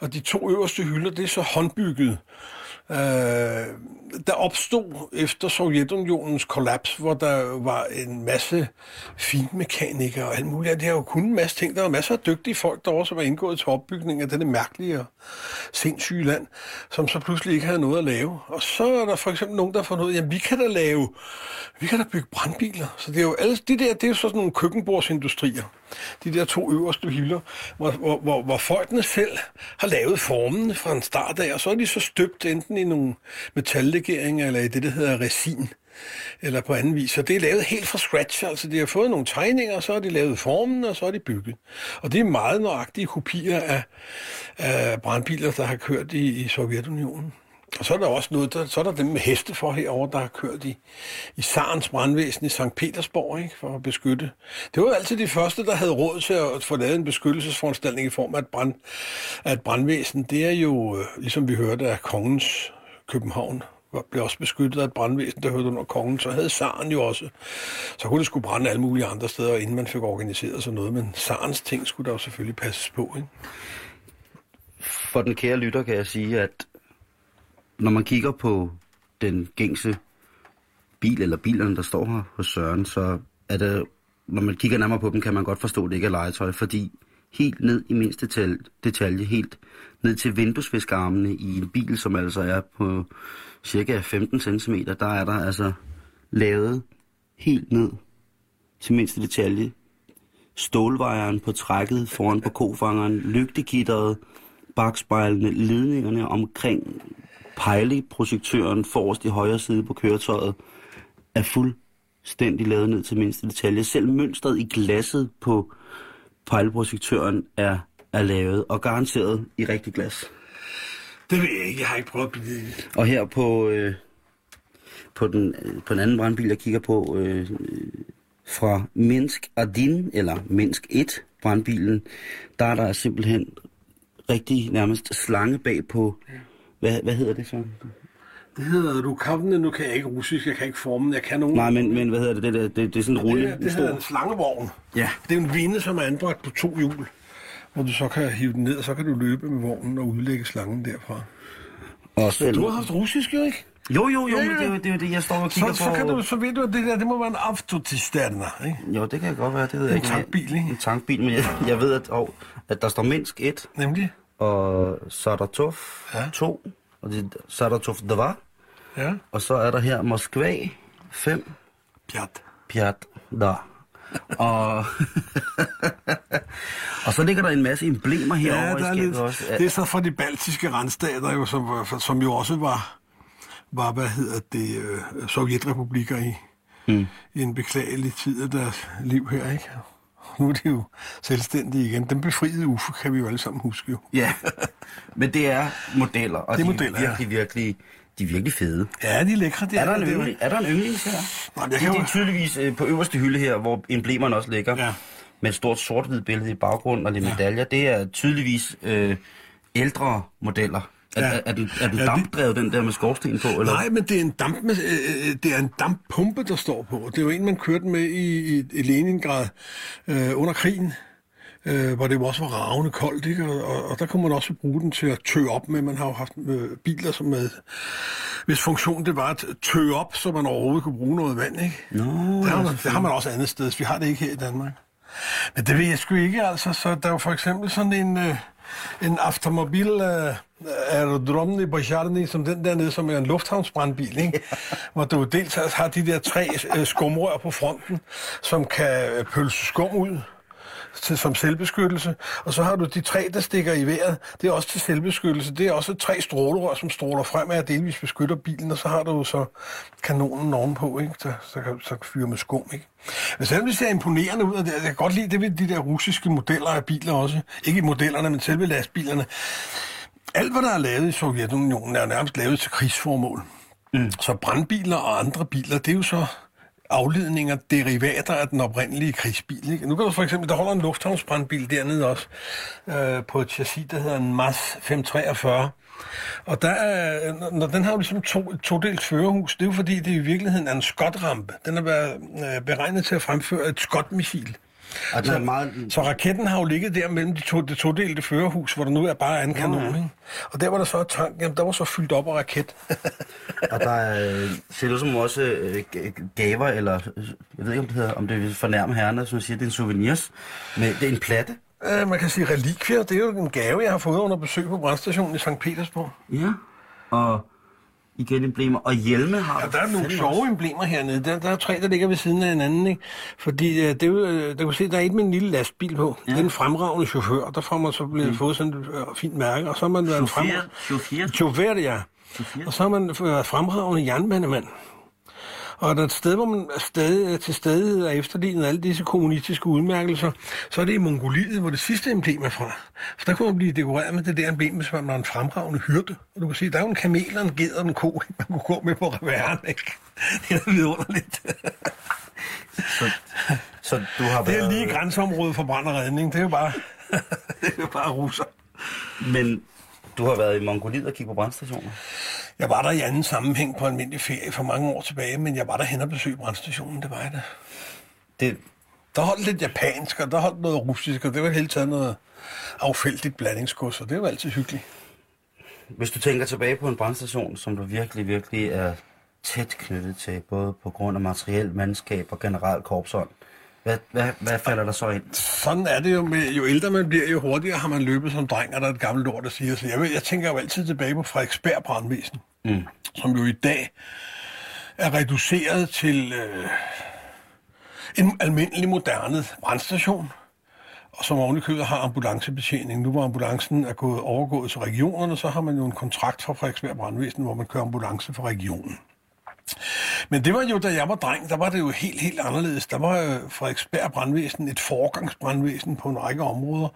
og de to øverste hylder, det er så håndbygget. Øh, der opstod efter Sovjetunionens kollaps, hvor der var en masse finmekanikere og alt muligt. Det har jo kun en masse ting. Der var masser af dygtige folk derovre, som var indgået til opbygning af denne mærkelige og sindssyge land, som så pludselig ikke havde noget at lave. Og så er der for eksempel nogen, der har fundet ud af, at vi kan da lave, vi kan da bygge brandbiler. Så det er jo alle, de der, det er jo sådan nogle køkkenbordsindustrier. De der to øverste hylder, hvor, hvor, hvor, hvor folkene selv har lavet formen fra en start af, og så er de så støbt enten i nogle metallegeringer, eller i det, der hedder resin, eller på anden vis. Så det er lavet helt fra scratch. Altså, de har fået nogle tegninger, og så har de lavet formen, og så har de bygget. Og det er meget nøjagtige kopier af, af brandbiler, der har kørt i, i Sovjetunionen. Og så er der også noget, der, så er der dem med heste for herover der har kørt i, i Sarens brandvæsen i St. Petersborg, ikke, for at beskytte. Det var jo altid de første, der havde råd til at få lavet en beskyttelsesforanstaltning i form af et, brand, af et brandvæsen. Det er jo, øh, ligesom vi hørte af kongens København, blev også beskyttet af et brandvæsen, der hørte under kongen. Så havde Saren jo også. Så kunne det skulle brænde alle mulige andre steder, inden man fik organiseret sådan noget. Men Sarens ting skulle der jo selvfølgelig passes på. Ikke? For den kære lytter kan jeg sige, at når man kigger på den gængse bil, eller bilerne, der står her hos Søren, så er det, når man kigger nærmere på dem, kan man godt forstå, at det ikke er legetøj, fordi helt ned i mindste detalje, detalje helt ned til vinduesviskarmene i en bil, som altså er på cirka 15 cm, der er der altså lavet helt ned til mindste detalje. Stålvejeren på trækket foran på kofangeren, lygtegitteret, bagspejlene, ledningerne omkring pejleprojektøren forrest i højre side på køretøjet er fuldstændig lavet ned til mindste detalje. Selv mønstret i glasset på pejleprojektøren er, er lavet og garanteret i rigtig glas. Det ved jeg ikke. Jeg har ikke prøvet at blive... Og her på, øh, på, den, øh, på den anden brandbil, jeg kigger på, øh, fra Minsk Adin, eller Minsk 1 brandbilen, der er der simpelthen rigtig nærmest slange bag på, hvad, hvad hedder det så? Det hedder Rukavne. Nu kan jeg ikke russisk. Jeg kan ikke formen. Jeg kan nogen... Nej, men, men hvad hedder det? Det, det, det, det er sådan en rulle. Det, det hedder en slangevogn. Ja. Det er en vinde, som er anbragt på to hjul, hvor du så kan hive den ned, og så kan du løbe med vognen og udlægge slangen derfra. Og selv, Du har haft russisk, jo ikke? jo, jo, jo, Ja, men det er jo det, det, jeg står og kigger Så, på. så, kan du, så ved du, at det der, det må være en autotisterner, ikke? Jo, det kan godt være, det ved jeg En ikke. men- tankbil, ikke? En tankbil, men jeg, jeg ved, at, at der står Minsk 1, Nemlig? Og Saratov Ja. 2, og det er Saratov 2, Ja. og så er der her Moskva 5, Pjat. Pjat, der. Og, og så ligger der en masse emblemer herovre Ja, der er lidt, også. det er så fra de baltiske randstater, jo, som, som jo også var, var hvad hedder det, øh, sovjetrepublikker i, mm. i en beklagelig tid af deres liv her, ikke? Nu er de jo selvstændige igen. Den befriede Uffe kan vi jo alle sammen huske jo. Ja, men det er modeller, og Det er de modeller, er ja. virkelig, virkelig, de er virkelig fede. Ja, de er lækre. Det Er der en, det yndling, er der en yndlings her? Nej, Det, det jo- er tydeligvis øh, på øverste hylde her, hvor emblemerne også ligger, Ja. med et stort sort-hvid billede i baggrunden og lidt medaljer. Det er tydeligvis øh, ældre modeller. Er, Ja. er, er den, er det- dampdrevet, den der med skorsten på? Eller? Nej, men det er en damp, øh, øh, det er en damppumpe, der står på. Det er jo en, man kørte med i, i, i Leningrad øh, under krigen, øh, hvor det jo også var ravende koldt, ikke? Og, og, og der kunne man også bruge den til at tø op med. Man har jo haft øh, biler, som med, hvis funktion det var at tø op, så man overhovedet kunne bruge noget vand, ikke? Nå, det, har man, det har man også andet sted, vi har det ikke her i Danmark. Men det ved jeg sgu ikke, altså. Så der er jo for eksempel sådan en, øh, en automobil øh, aerodromny Bajarny, som den der nede, som er en lufthavnsbrandbil, ikke? hvor du dels har de der tre øh, skumrør på fronten, som kan øh, pølse skum ud til, som selvbeskyttelse. Og så har du de tre, der stikker i vejret. Det er også til selvbeskyttelse. Det er også tre strålerør, som stråler fremad og delvis beskytter bilen. Og så har du så kanonen ovenpå, ikke? Så, så, kan, så fyre med skum. Ikke? Men selvom det ser imponerende ud, og det, jeg kan godt lide det ved de der russiske modeller af biler også. Ikke modellerne, men selve lastbilerne. alt, hvad der er lavet i Sovjetunionen, er nærmest lavet til krigsformål. Mm. Så brandbiler og andre biler, det er jo så afledninger, derivater af den oprindelige krigsbil. Ikke? Nu kan du for eksempel, der holder en lufthavnsbrandbil dernede også, øh, på et chassis, der hedder en MAS 543. Og der er, øh, når den har jo ligesom to, to dels førerhus, det er jo fordi, det i virkeligheden er en skotrampe. Den er været, øh, beregnet til at fremføre et skotmissil. Og Så, er meget... så raketten har jo ligget der mellem de to, det todelte førerhus, hvor der nu er bare en kanon. ja. Ikke? Og der var der så et tank, jamen, der var så fyldt op af raket. Og der er, øh, ud som også øh, gaver, eller jeg ved ikke, om det hedder, om det vil fornærme herrerne, som siger, det er en souvenirs. Men det er en platte. Øh, man kan sige relikvier, det er jo en gave, jeg har fået under besøg på brandstationen i St. Petersborg. Ja. Og igen emblemer. Og hjelme har Ja, der er nogle sjove også. emblemer hernede. Der, der er tre, der ligger ved siden af hinanden, ikke? Fordi øh, det er jo, øh, der kan se, der er et med en lille lastbil på. Ja. Det er en fremragende chauffør, der får man så blevet mm. fået sådan et øh, fint mærke. Og så har man været en fremragende... chauffør. Chauffør, ja. Chauffør. Og så har man været fremragende jernbanemand. Og der er et sted, hvor man er stadig, til stede er efterlignet alle disse kommunistiske udmærkelser, så er det i Mongoliet, hvor det sidste emblem er fra. For der kunne man blive dekoreret med det der emblem, hvis man var en fremragende hyrde. Og du kan se, der er jo en kamel og en ged og en ko, man kunne gå med på reværen, ikke? Det er vidunderligt. Så, så du har Det er været... lige grænseområdet for brand og redning. Det er jo bare, det er jo bare russer. Men du har været i Mongoliet og kigget på brandstationer. Jeg var der i anden sammenhæng på almindelig ferie for mange år tilbage, men jeg var der hen og besøgte brandstationen, det var jeg da. Det, Der holdt lidt japansk, og der holdt noget russisk, og det var helt taget noget affældigt blandingsgods, og det var altid hyggeligt. hvis du tænker tilbage på en brandstation, som du virkelig, virkelig er tæt knyttet til, både på grund af materiel, mandskab og generelt korpsånd, hvad, hvad, hvad falder der så ind? Sådan er det jo med, jo ældre man bliver, jo hurtigere har man løbet som dreng, og der er et gammelt ord, der siger så. Jeg, jeg tænker jo altid tilbage på Frederiksberg brandvæsen, Mm. som jo i dag er reduceret til øh, en almindelig moderne brandstation, og som ovenikøbet har ambulancebetjening. Nu hvor ambulancen er gået overgået til regionerne, så har man jo en kontrakt fra Frederiksberg Brandvæsen, hvor man kører ambulance for regionen. Men det var jo, da jeg var dreng, der var det jo helt, helt anderledes. Der var øh, Frederiksberg Brandvæsen et forgangsbrandvæsen på en række områder.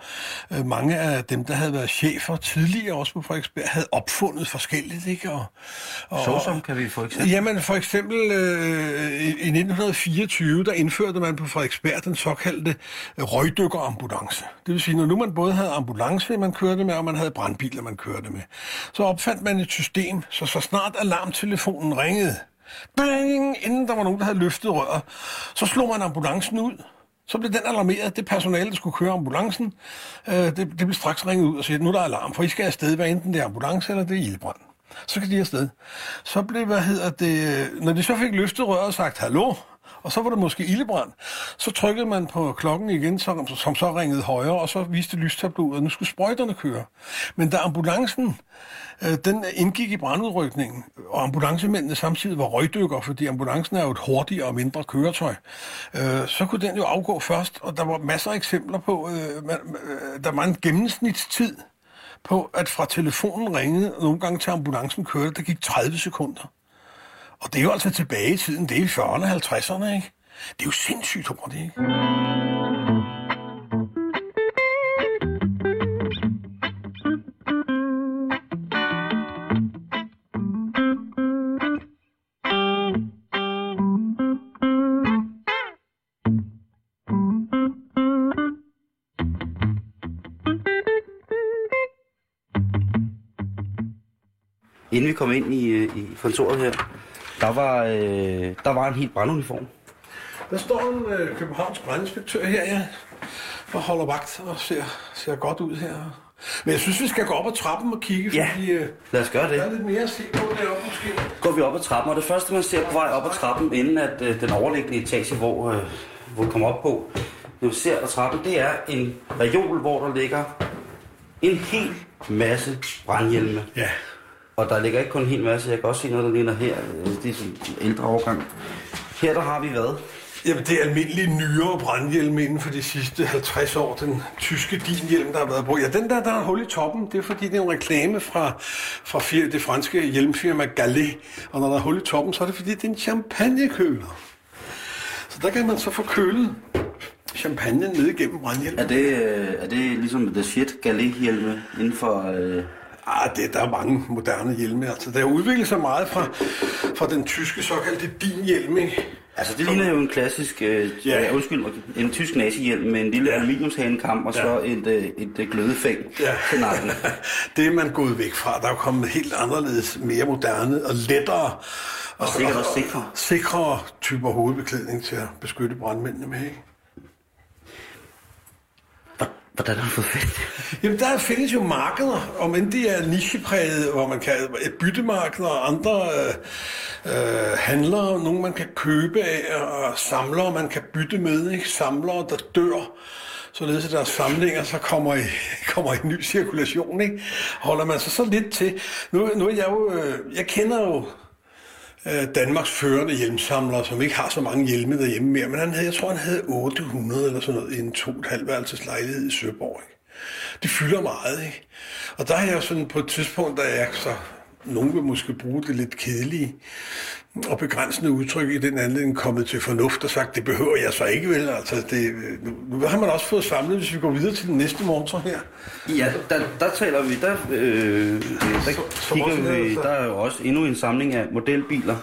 Øh, mange af dem, der havde været chefer tidligere også på Frederiksberg, havde opfundet forskelligt, ikke? Og, og, Såsom kan vi få eksempel? Jamen for eksempel øh, i, i 1924, der indførte man på Frederiksberg den såkaldte øh, røgdykkerambulance. Det vil sige, når nu man både havde ambulance, man kørte med, og man havde brandbiler, man kørte med, så opfandt man et system, så så snart alarmtelefonen ringede, bang, inden der var nogen, der havde løftet røret, så slog man ambulancen ud. Så blev den alarmeret. Det personale, der skulle køre ambulancen, øh, det, det blev straks ringet ud og sagde, nu er der alarm, for I skal afsted, hvad enten det er ambulance eller det er ildbrand. Så kan de afsted. Så blev, hvad hedder det, når de så fik løftet røret og sagt, hallo, og så var det måske ildebrand, så trykkede man på klokken igen, som, som så ringede højere, og så viste lystabloet, at nu skulle sprøjterne køre. Men da ambulancen, øh, den indgik i brandudrykningen, og ambulancemændene samtidig var røgdykker, fordi ambulancen er jo et hurtigere og mindre køretøj, øh, så kunne den jo afgå først, og der var masser af eksempler på, øh, man, øh, der var en gennemsnitstid på, at fra telefonen ringede, og nogle gange til ambulancen kørte, der gik 30 sekunder. Og det er jo altså tilbage i tiden, det er i 40'erne og 50'erne, ikke? Det er jo sindssygt hurtigt, ikke? Inden vi kom ind i, øh, i kontoret her, der var, øh, der var en helt branduniform. Der står en øh, Københavns brandinspektør her, ja, og holder vagt og ser, ser godt ud her. Men jeg synes, vi skal gå op ad trappen og kigge, Ja. fordi øh, Lad os gøre der er det. lidt mere at se på deroppe måske. Går vi op ad trappen, og det første, man ser på vej op ad trappen, inden at øh, den overliggende etage, hvor, øh, hvor vi kommer op på, det vi ser ad trappen, det er en reol, hvor der ligger en hel masse brandhjelme. Ja. Og der ligger ikke kun en hel masse, jeg kan også se noget, der ligner her. Det er sådan en ældre overgang. Her der har vi hvad? Jamen, det er almindelige nyere brandhjelme inden for de sidste 50 år. Den tyske dinhjelm, der har været brugt. Ja, den der, der er hul i toppen, det er fordi, det er en reklame fra, fra fir, det franske hjelmfirma Gallet. Og når der er hul i toppen, så er det fordi, det er en champagnekøler. Så der kan man så få kølet champagne ned igennem brandhjelmen. Er det, øh, er det ligesom The Shit Galet-hjelme inden for... Øh, Ah, det, der er mange moderne hjelme. Altså, der er udviklet sig meget fra, fra den tyske såkaldte din-hjelm, ikke? Altså, det ligner jo en klassisk, øh, Ja. ja. undskyld, mig, en tysk nazihjelm med en lille Ja. ja. aluminiumshanekam og så Ja. et, øh, et, et glødefæng Ja. til nakken. det er man gået væk fra. Der er jo kommet helt anderledes, mere moderne og lettere og, sikkert også sikre. sikrere typer hovedbeklædning til at beskytte brandmændene med. Ikke? Hvordan har du fået fat Jamen, der findes jo markeder, om end de er nichepræget, hvor man kan øh, et og andre øh, øh handlere, nogle man kan købe af, og samlere man kan bytte med, ikke? Samlere, der dør, således at deres samlinger så kommer i, kommer i ny cirkulation, ikke? Holder man sig så lidt til. Nu, nu er jeg jo, øh, jeg kender jo øh, Danmarks førende hjelmsamler, som ikke har så mange hjelme derhjemme mere, men han havde, jeg tror, han havde 800 eller sådan noget i en to et halvt værelses lejlighed i Søborg. Ikke? Det fylder meget, ikke? Og der er jeg sådan på et tidspunkt, der er så nogen vil måske bruge det lidt kedelige og begrænsende udtryk i den anledning kommet til fornuft og sagt, det behøver jeg så ikke vel. Altså, det, nu, nu har man også fået samlet, hvis vi går videre til den næste monster her. Ja, der, der taler vi, der, øh, der som også kigger vi, der er jo også endnu en samling af modelbiler.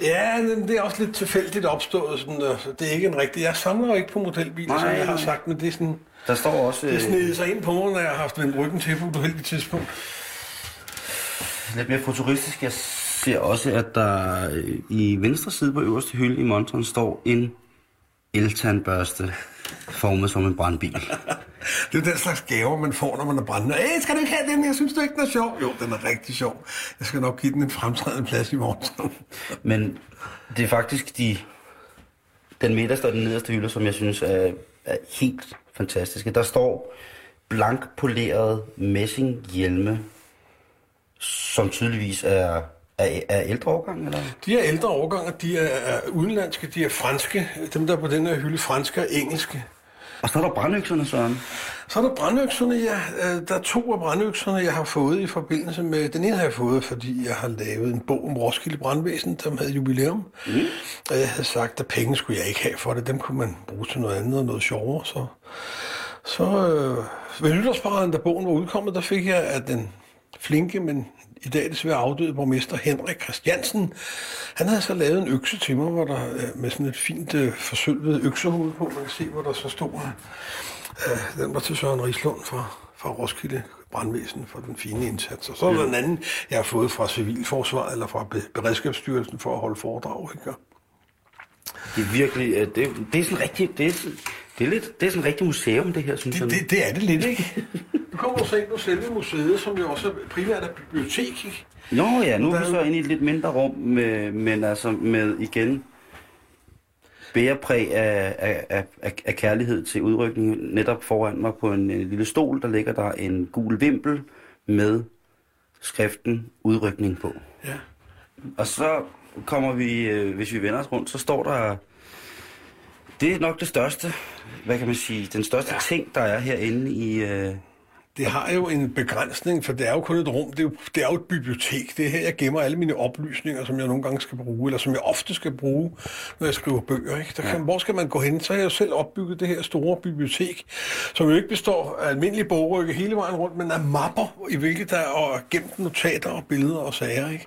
Ja, det er også lidt tilfældigt opstået. Sådan, altså, det er ikke en rigtig... Jeg samler jo ikke på modelbiler, som Nej, jeg har sagt, men det er sådan... Der står også Det øh, sned sig ind på mig, når jeg har haft vendt ryggen til på et uheldigt tidspunkt. Lidt mere futuristisk. Jeg ser også, at der øh, i venstre side på øverste hylde i monteren står en eltandbørste formet som en brandbil. Det er den slags gaver, man får, når man er brændende. Æh, skal du ikke have den? Jeg synes du ikke, den er sjov. Jo, den er rigtig sjov. Jeg skal nok give den en fremtrædende plads i morgen. Men det er faktisk de, den midterste og den nederste hylde, som jeg synes er, er helt fantastiske. Der står blankpolerede messinghjelme, som tydeligvis er, er, er ældre årgang, eller? De er ældre årganger, de er, er udenlandske, de er franske. Dem, der er på den her hylde, franske og engelske. Og så er der brandøkserne, Søren. Så er der brandøkserne, ja. Øh, Der er to af brandøkserne, jeg har fået i forbindelse med... Den ene har jeg fået, fordi jeg har lavet en bog om Roskilde Brandvæsen, som havde jubilæum. Mm. Og jeg havde sagt, at penge skulle jeg ikke have for det. Dem kunne man bruge til noget andet og noget sjovere. Så, så øh, ved nytårsparaden, da bogen var udkommet, der fik jeg af den flinke, men i dag desværre afdøde borgmester Henrik Christiansen. Han havde så lavet en økse til mig, hvor der øh, med sådan et fint øh, forsølvet øksehoved på, man kan se, hvor der så stod Øh, den var til Søren Rislund fra, fra Roskilde Brandvæsen for den fine indsats. Og så er der en anden, jeg har fået fra Civilforsvaret eller fra Be- Beredskabsstyrelsen for at holde foredrag. Ikke? Det er virkelig, øh, det, det er sådan rigtig, det er, det er lidt, det er sådan en rigtig museum, det her, synes jeg. Det, det, det er det lidt, ikke? Du kommer så ind på selve museet, som jo også primært er bibliotek, ikke? Nå ja, nu er Der vi er så jo- inde i et lidt mindre rum, med, men altså med igen bærepræg af, af, af, af, af kærlighed til udrykning. Netop foran mig på en, en lille stol, der ligger der en gul vimpel med skriften udrykning på. Ja. Og så kommer vi, øh, hvis vi vender os rundt, så står der, det er nok det største, hvad kan man sige, den største ja. ting, der er herinde i, øh, Det har jo en begrænsning, for det er jo kun et rum. Det er jo, det er jo et bibliotek. Det er her, jeg gemmer alle mine oplysninger, som jeg nogle gange skal bruge, eller som jeg ofte skal bruge, når jeg skriver bøger. Ikke? Der kan, Hvor skal man gå hen? Så har jeg selv opbygget det her store bibliotek, som jo ikke består af almindelige bogrykke hele vejen rundt, men af mapper, i hvilket der er gemt notater og billeder og sager. Ikke?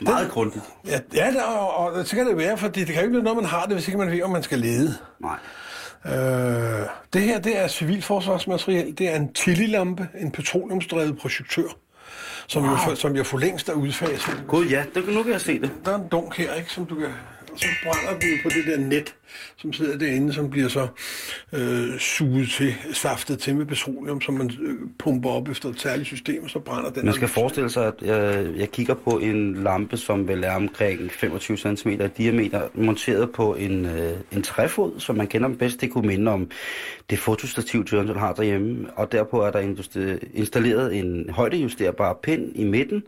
meget grundigt. Ja, ja der, og, og, så kan det være, fordi det kan jo ikke blive noget, man har det, hvis ikke man ved, om man skal lede. Nej. Øh, det her, det er civilforsvarsmateriel. Det er en Tilly-lampe, en petroleumsdrevet projektør, som, wow. jo, som jeg for længst er udfaset. Gud ja, det, nu kan jeg se det. Der er en dunk her, ikke, som du kan... Og så brænder den på det der net, som sidder derinde, som bliver så øh, suget til, saftet til med petroleum, som man øh, pumper op efter et særligt system, og så brænder den. Man skal forestille sig, at jeg, jeg kigger på en lampe, som vel er omkring 25 cm i diameter, monteret på en, øh, en træfod, som man kender bedst. Det kunne minde om det fotostativ, Jørgensen har derhjemme. Og derpå er der installeret en højdejusterbar pind i midten,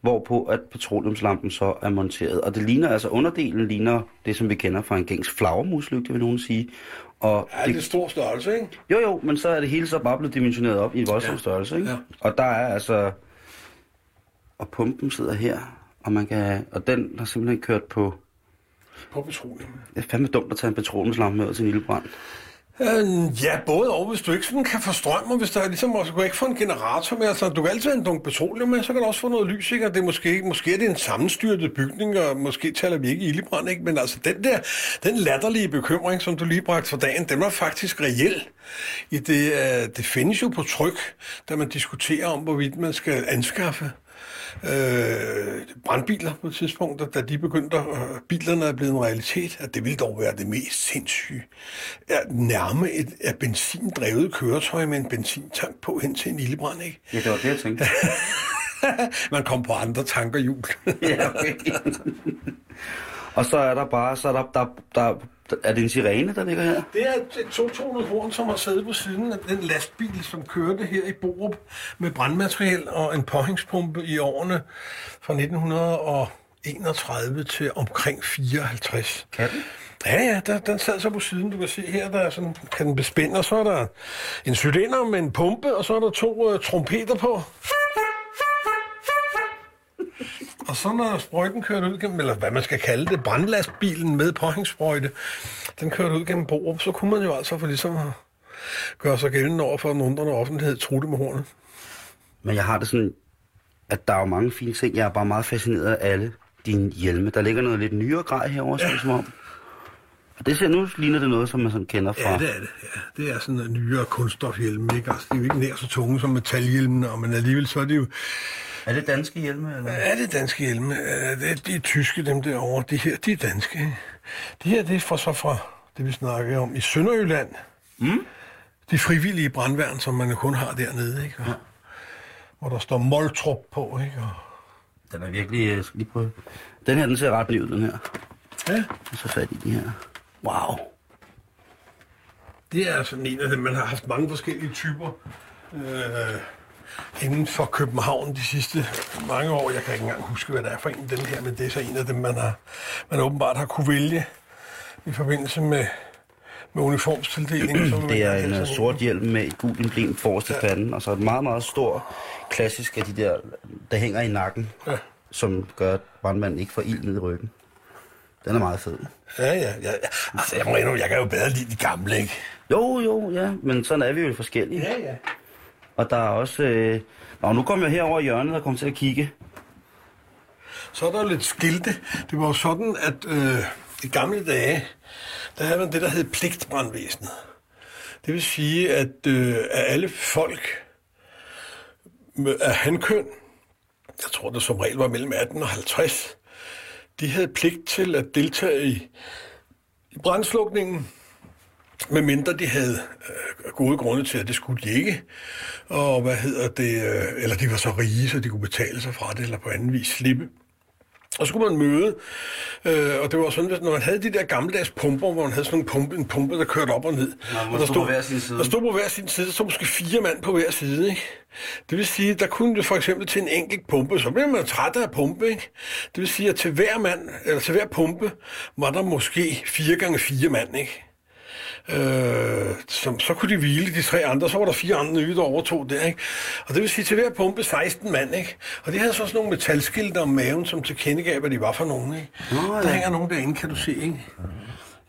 hvorpå at petroleumslampen så er monteret. Og det ligner altså, underdelen ligner det, som vi kender fra en gængs flagermuslygte, vil nogen sige. Og Ja, det er stor størrelse, ikke? jo, jo, men så er det hele så bare blevet dimensioneret op i en voldsom Ja. størrelse, ikke? Ja. Og der er altså... Og pumpen sidder her, og man kan... Og den har simpelthen kørt på... På petroleum. Det er fandme dumt at tage en petroleumslampe med ud til en ildbrand. Øh, ja, både og. Hvis du ikke sådan kan få strøm, og hvis der er ligesom, også, du ikke få en generator med, altså du kan altid have en dunk petroleum med, så kan du også få noget lys, ikke? Og det er måske, måske er det en sammenstyrtet bygning, og måske taler vi ikke ildebrand, ikke? Men altså den der, den latterlige bekymring, som du lige bragte for dagen, den var faktisk reel. I det, øh, det findes jo på tryk, da man diskuterer om, hvorvidt man skal anskaffe øh, brandbiler på et tidspunkt, da de begyndte, at bilerne er blevet en realitet, at det ville dog være det mest sindssyge. At nærme et af benzindrevet køretøj med en benzintank på hen til en ildebrand, ikke? Ja, det var det, jeg tænkte. Man kom på andre tanker jul. ja, okay. Og så er der bare, så er der, der, der, er det en sirene, der ligger her? Det er et totonet horn, som har siddet på siden af den lastbil, som kørte her i Borup med brandmateriel og en påhængspumpe i årene fra 1931 til omkring 54. Kan den? Ja, ja, der, den sad så på siden. Du kan se her, der er sådan, kan den bespænde, og så er der en cylinder med en pumpe, og så er der to uh, trompeter på. Og så når sprøjten kørte ud gennem, eller hvad man skal kalde det, brandlastbilen med påhængssprøjte, den kørte ud gennem Borup, så kunne man jo altså for ligesom at gøre sig gældende over for den undrende offentlighed, trutte med hornet. Men jeg har det sådan, at der er jo mange fine ting. Jeg er bare meget fascineret af alle dine hjelme. Der ligger noget lidt nyere grej herovre, ja. som om. Og det ser nu ligner det noget, som man sådan kender fra... Ja, det er det. Ja. Det er sådan en nyere kunststofhjelme, ikke? Altså, det er jo ikke nær så tunge som metalhjelmene, men alligevel så er det jo er det danske hjelme? Eller? Ja, det er danske hjelme. Det er, de er tyske, dem derovre. De her, de er danske. De her, det er fra, så fra det, vi snakker om i Sønderjylland. Mm. De frivillige brandværn, som man kun har dernede, ikke? Og, ja. Hvor der står Moltrup på, ikke? Og... Den er virkelig... Jeg skal lige prøve. Den her, den ser ret ud, den her. Ja. Og så fat i de her. Wow. Det er sådan en af dem, man har haft mange forskellige typer. Øh, inden for København de sidste mange år. Jeg kan ikke engang huske, hvad det er for en den her, men det er så en af dem, man, har, man åbenbart har kunne vælge i forbindelse med, med uniformstildeling. Som det er en sort hjelm med et gult emblem forrest i ja. panden, og så et meget, meget stor klassisk af de der, der hænger i nakken, ja. som gør, at brandmanden ikke får ild ned i ryggen. Den er meget fed. Ja, ja, ja. Altså, jeg må endnu, jeg kan jo bedre lide de gamle, ikke? Jo, jo, ja. Men sådan er vi jo forskellige. Ja, ja. Og der er også... Øh... Nå, nu kommer jeg herover i hjørnet og kommer til at kigge. Så er der lidt skilte. Det var jo sådan, at øh, i gamle dage, der havde man det, der hed pligtbrandvæsenet. Det vil sige, at øh, af alle folk af hankøn, jeg tror det som regel var mellem 18 og 50, de havde pligt til at deltage i, i brandslukningen, medmindre de havde øh, gode grunde til, at det skulle de ikke. Og hvad hedder det, øh, eller de var så rige, så de kunne betale sig fra det, eller på anden vis slippe. Og så skulle man møde, øh, og det var sådan, at når man havde de der gammeldags pumper, hvor man havde sådan en pumpe, en pumpe der kørte op og ned. og der stod, på hver sin side. Der stod på hver sin side, der stod måske fire mand på hver side. Ikke? Det vil sige, der kunne det for eksempel til en enkelt pumpe, så blev man træt af pumpe. Ikke? Det vil sige, at til hver mand, eller til hver pumpe, var der måske fire gange fire mand. Ikke? Øh, som, så kunne de hvile de tre andre, så var der fire andre nye, der overtog det, ikke? Og det vil sige til hver pumpe 16 mand, ikke? Og de havde så sådan nogle metalskilte om maven, som tilkendegav, hvad de var for nogen, ikke? Oh, ja. Der hænger nogen derinde, kan du se, ikke?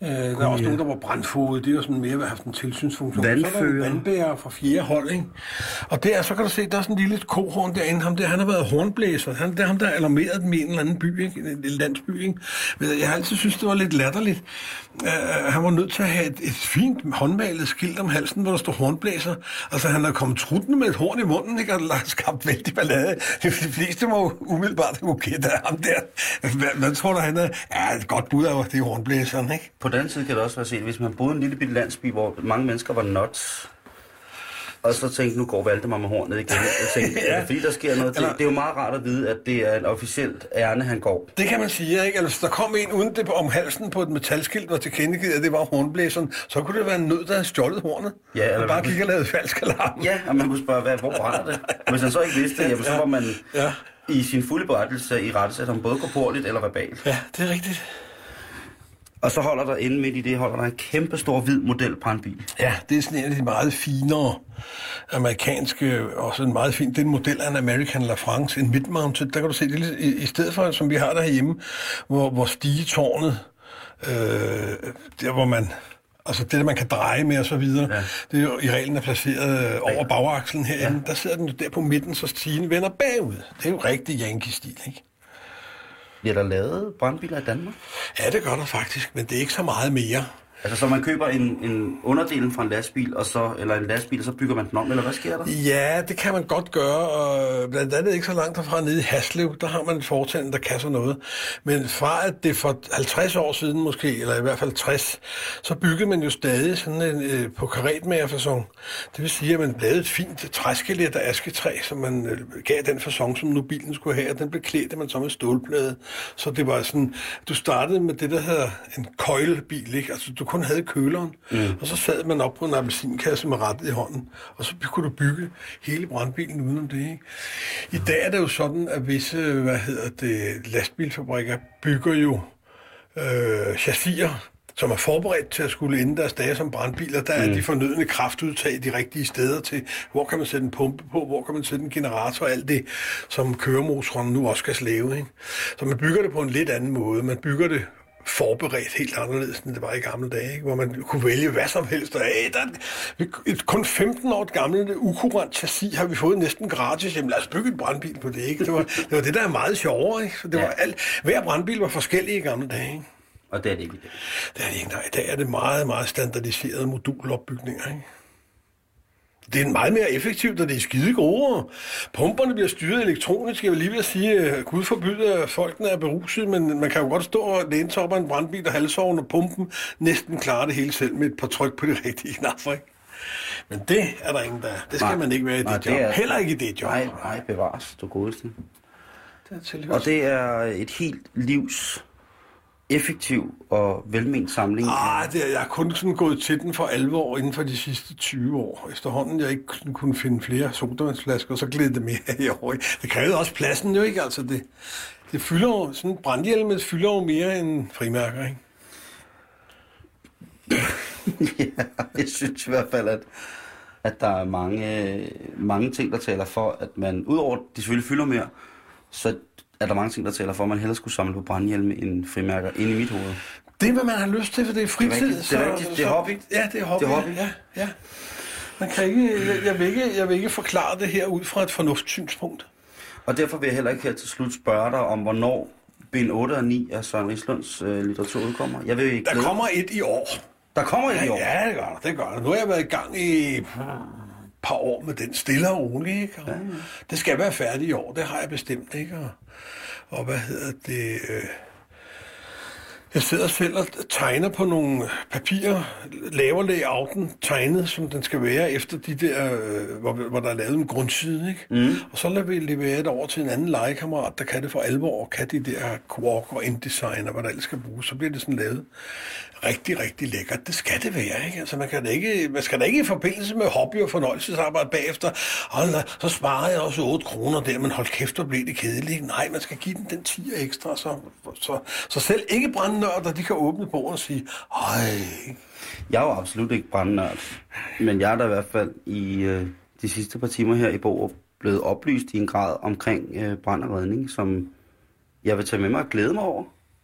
Øh, der er også nogen, der var brandfodet. Det er jo sådan mere at have haft en tilsynsfunktion. Vandfører. Så er der vandbærer fra fjerde hold, ikke? Og der, så kan du se, der er sådan en lille kohorn derinde. Ham der, han har været hornblæser. Han, det er ham, der alarmeret dem i en eller anden by, ikke? En landsby, ikke? Men jeg har altid synes, det var lidt latterligt. Uh, han var nødt til at have et, et fint håndmalet skilt om halsen, hvor der står hornblæser. Altså, han er kommet truttende med et horn i munden, ikke? Og har skabt vældig ballade. De fleste må umiddelbart have gætte af ham der. Hvad, hvad tror du, han er? Ja, et godt bud af det er hornblæseren, ikke? På den side kan det også være set, hvis man boede i en lille bitte landsby, hvor mange mennesker var nuts, og så tænkte nu går Valdemar med hornet igen. Jeg tænkte, ja. fordi der sker noget til. Det er jo meget rart at vide, at det er en officielt ærne, han går. Det kan man sige, ikke? Altså, der kom en uden det om halsen på et metalskilt, var tilkendegivet, at det var hornblæseren, så kunne det være en nød, der havde stjålet hornet. Ja, eller og bare gik og lavede falsk alarm. Ja, og man kunne spørge, hvad, hvor brænder det? Hvis han så ikke vidste det, jamen, så var man ja. i sin fulde berettelse i rette, at han både korporligt eller verbalt. Ja, det er rigtigt. Og så holder der inde midt i det, holder der en kæmpe stor hvid model brandbil. Ja, det er sådan en af de meget finere amerikanske, også en meget fin, det er en model af en American La France, en mid-mounted, der kan du se det i, i stedet for, som vi har der hjemme, hvor, hvor stigetårnet, øh, der hvor man Altså det, man kan dreje med og så videre. Ja. Det er jo i reglen er placeret øh, over bagakslen herinde. Ja. Der sidder den jo der på midten, så stigen vender bagud. Det er jo rigtig Yankee-stil, ikke? Bliver der lavet brandbiler i Danmark? Ja, det gør der faktisk, men det er ikke så meget mere. Altså, så man køber en, en underdelen fra en lastbil, og så, eller en lastbil, og så bygger man den om, eller hvad sker der? Ja, det kan man godt gøre, og blandt andet ikke så langt derfra nede i Haslev, der har man en fortænd, der kan så noget. Men fra at det for 50 år siden måske, eller i hvert fald 60, så byggede man jo stadig sådan en, øh, på karetmagerfasong. Det vil sige, at man lavede et fint træskelet af asketræ, som man øh, gav den fasong, som nu bilen skulle have, og den blev klædt man så med stålplade. Så det var sådan, du startede med det, der hedder en køjlebil, ikke? Altså, du kun havde køleren, mm. og så sad man op på en appelsinkasse med rettet i hånden, og så kunne du bygge hele brandbilen udenom det. Ikke? I dag er det jo sådan, at visse hvad hedder det, lastbilfabrikker bygger jo øh, chassier, som er forberedt til at skulle ende deres dage som brandbiler. Der er mm. de fornødne kraftudtag de rigtige steder til, hvor kan man sætte en pumpe på, hvor kan man sætte en generator alt det, som køremotoren nu også skal slæve. Ikke? Så man bygger det på en lidt anden måde. Man bygger det forberedt helt anderledes, end det var i gamle dage, ikke? hvor man kunne vælge hvad som helst. Og, hey, der er et kun 15 år gammelt ukurant chassis har vi fået næsten gratis. Jamen lad os bygge en brandbil på det. Ikke? Det, var, det var det, der er meget sjovere. Ikke? Så det ja. var alt, hver brandbil var forskellig i gamle dage. Ikke? Og det er det ikke i dag. Det er det ikke, nej. I dag er det meget, meget standardiserede modulopbygninger. Ikke? Det er meget mere effektivt, og det er skide gode. Pumperne bliver styret elektronisk. Jeg vil lige vil sige, at Gud forbyder, at folkene er beruset, men man kan jo godt stå og læne sig op af en brandbil og halvsovn, og pumpen næsten klarer det hele selv med et par tryk på de rigtige knapper. Ikke? Men det er der ingen, der Det skal nej, man ikke være i nej, det job. Det er, Heller ikke i det job. Nej, nej, bevares, du godeste. Det er og det er et helt livs effektiv og velment samling? Ah, det er, jeg har kun sådan gået til den for alvor inden for de sidste 20 år. Efterhånden jeg ikke kunne finde flere sodavandsflasker, så gled det mere i år. Det krævede også pladsen jo ikke, altså det, det fylder jo, sådan brandhjelmet fylder jo mere end frimærker, ikke? ja, jeg synes i hvert fald, at, at der er mange, mange ting, der taler for, at man, udover at de selvfølgelig fylder mere, så er der mange ting, der taler for, at man hellere skulle samle på brandhjelme end frimærker ind i mit hoved. Det er, hvad man har lyst til, for det er fritid. Det er, så, det er. Det er hobby. Ja, det er hobby. Det er hobby. Ja, ja. Man kan ikke, jeg, vil ikke, jeg vil ikke forklare det her ud fra et fornuftssynspunkt. Og derfor vil jeg heller ikke her til slut spørge dig om, hvornår bind 8 og 9 af Søren Rislunds øh, litteratur udkommer. Jeg vil ikke Der kommer et i år. Der kommer et ja, i år? Ja, det gør der. Det gør der. Nu har jeg været i gang i par år med den stille og rolig. Ikke? Og ja, ja. Det skal være færdigt i år, det har jeg bestemt. ikke. Og og hvad hedder det... Øh, jeg sidder selv og tegner på nogle papirer, laver layouten tegnet, som den skal være, efter de der, øh, hvor, hvor der er lavet en grundside, ikke? Mm. Og så lader vi levere det over til en anden legekammerat, der kan det for alvor, og kan de der quark og InDesign og hvad der ellers skal bruges. Så bliver det sådan lavet rigtig, rigtig lækkert. Det skal det være, ikke? Altså, man, kan da ikke, man skal da ikke i forbindelse med hobby og fornøjelsesarbejde bagefter, og så sparer jeg også 8 kroner der, men hold kæft, hvor blev det kedeligt. Nej, man skal give den den 10 ekstra, så, så, så selv ikke brændnørder, de kan åbne på og sige, hej. Jeg er jo absolut ikke brændnørd, men jeg er da i hvert fald i øh, de sidste par timer her i Borup blevet oplyst i en grad omkring øh, brand og redning, som jeg vil tage med mig og glæde mig over.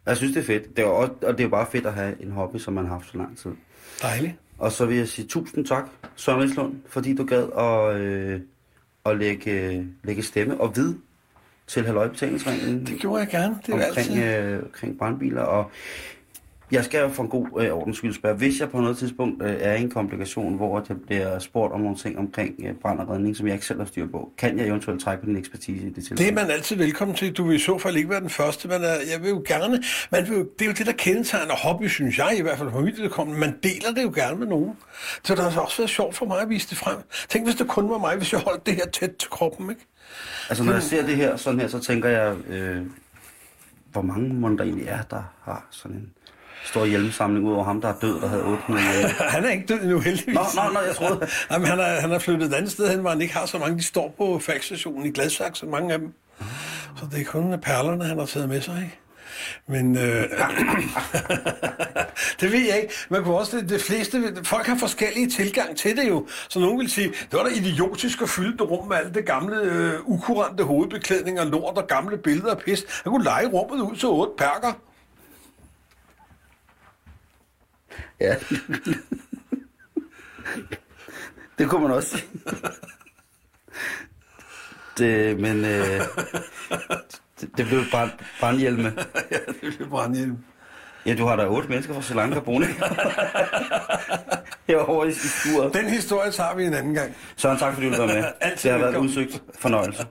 Jeg synes, det er fedt. Det er også, og det er bare fedt at have en hobby, som man har haft så lang tid. Dejligt. Og så vil jeg sige tusind tak, Søren Rigslund, fordi du gad at, øh, at lægge, lægge stemme og vid til halvøjbetalingsringen. Det gjorde jeg gerne. Det er omkring, altid. Øh, omkring brandbiler. Og jeg skal jo for en god øh, ordens skyld spørge, hvis jeg på noget tidspunkt øh, er i en komplikation, hvor jeg bliver spurgt om nogle ting omkring øh, brand og redning, som jeg ikke selv har styr på, kan jeg eventuelt trække på din ekspertise i det tilfælde? Det er man altid velkommen til. Du vil i så fald ikke være den første, men øh, jeg vil jo gerne, man vil jo, det er jo det, der kendetegner hobby, synes jeg, i hvert fald på mit vedkommende. Man deler det jo gerne med nogen. Så det har også været sjovt for mig at vise det frem. Tænk, hvis det kun var mig, hvis jeg holdt det her tæt til kroppen, ikke? Altså, når jeg ser det her sådan her, så tænker jeg, øh, hvor mange måneder egentlig er, der har sådan en stor hjelmsamling ud over ham, der er død, der havde 800 Han er ikke død nu, heldigvis. Nå, nå, nå jeg troede... Jamen, han, er, han er flyttet et andet sted hen, hvor han ikke har så mange. De står på fagsstationen i Gladsaxe, mange af dem. Så det er kun perlerne, han har taget med sig, ikke? Men øh, det ved jeg ikke. Man kunne også, det, det fleste, folk har forskellige tilgang til det jo. Så nogen vil sige, det var da idiotisk at fylde det rum med alt det gamle, øh, ukurante hovedbeklædning og lort og gamle billeder og pis. Han kunne lege rummet ud til otte perker. Ja. det kunne man også sige. Det, men øh, det, det blev brand, brandhjelme. ja, det bliver brandhjelm. Ja, du har da otte mennesker fra Sri Lanka boende. Herovre i, skuret. Den historie tager vi en anden gang. Søren, tak fordi du var med. Det har været en udsøgt fornøjelse.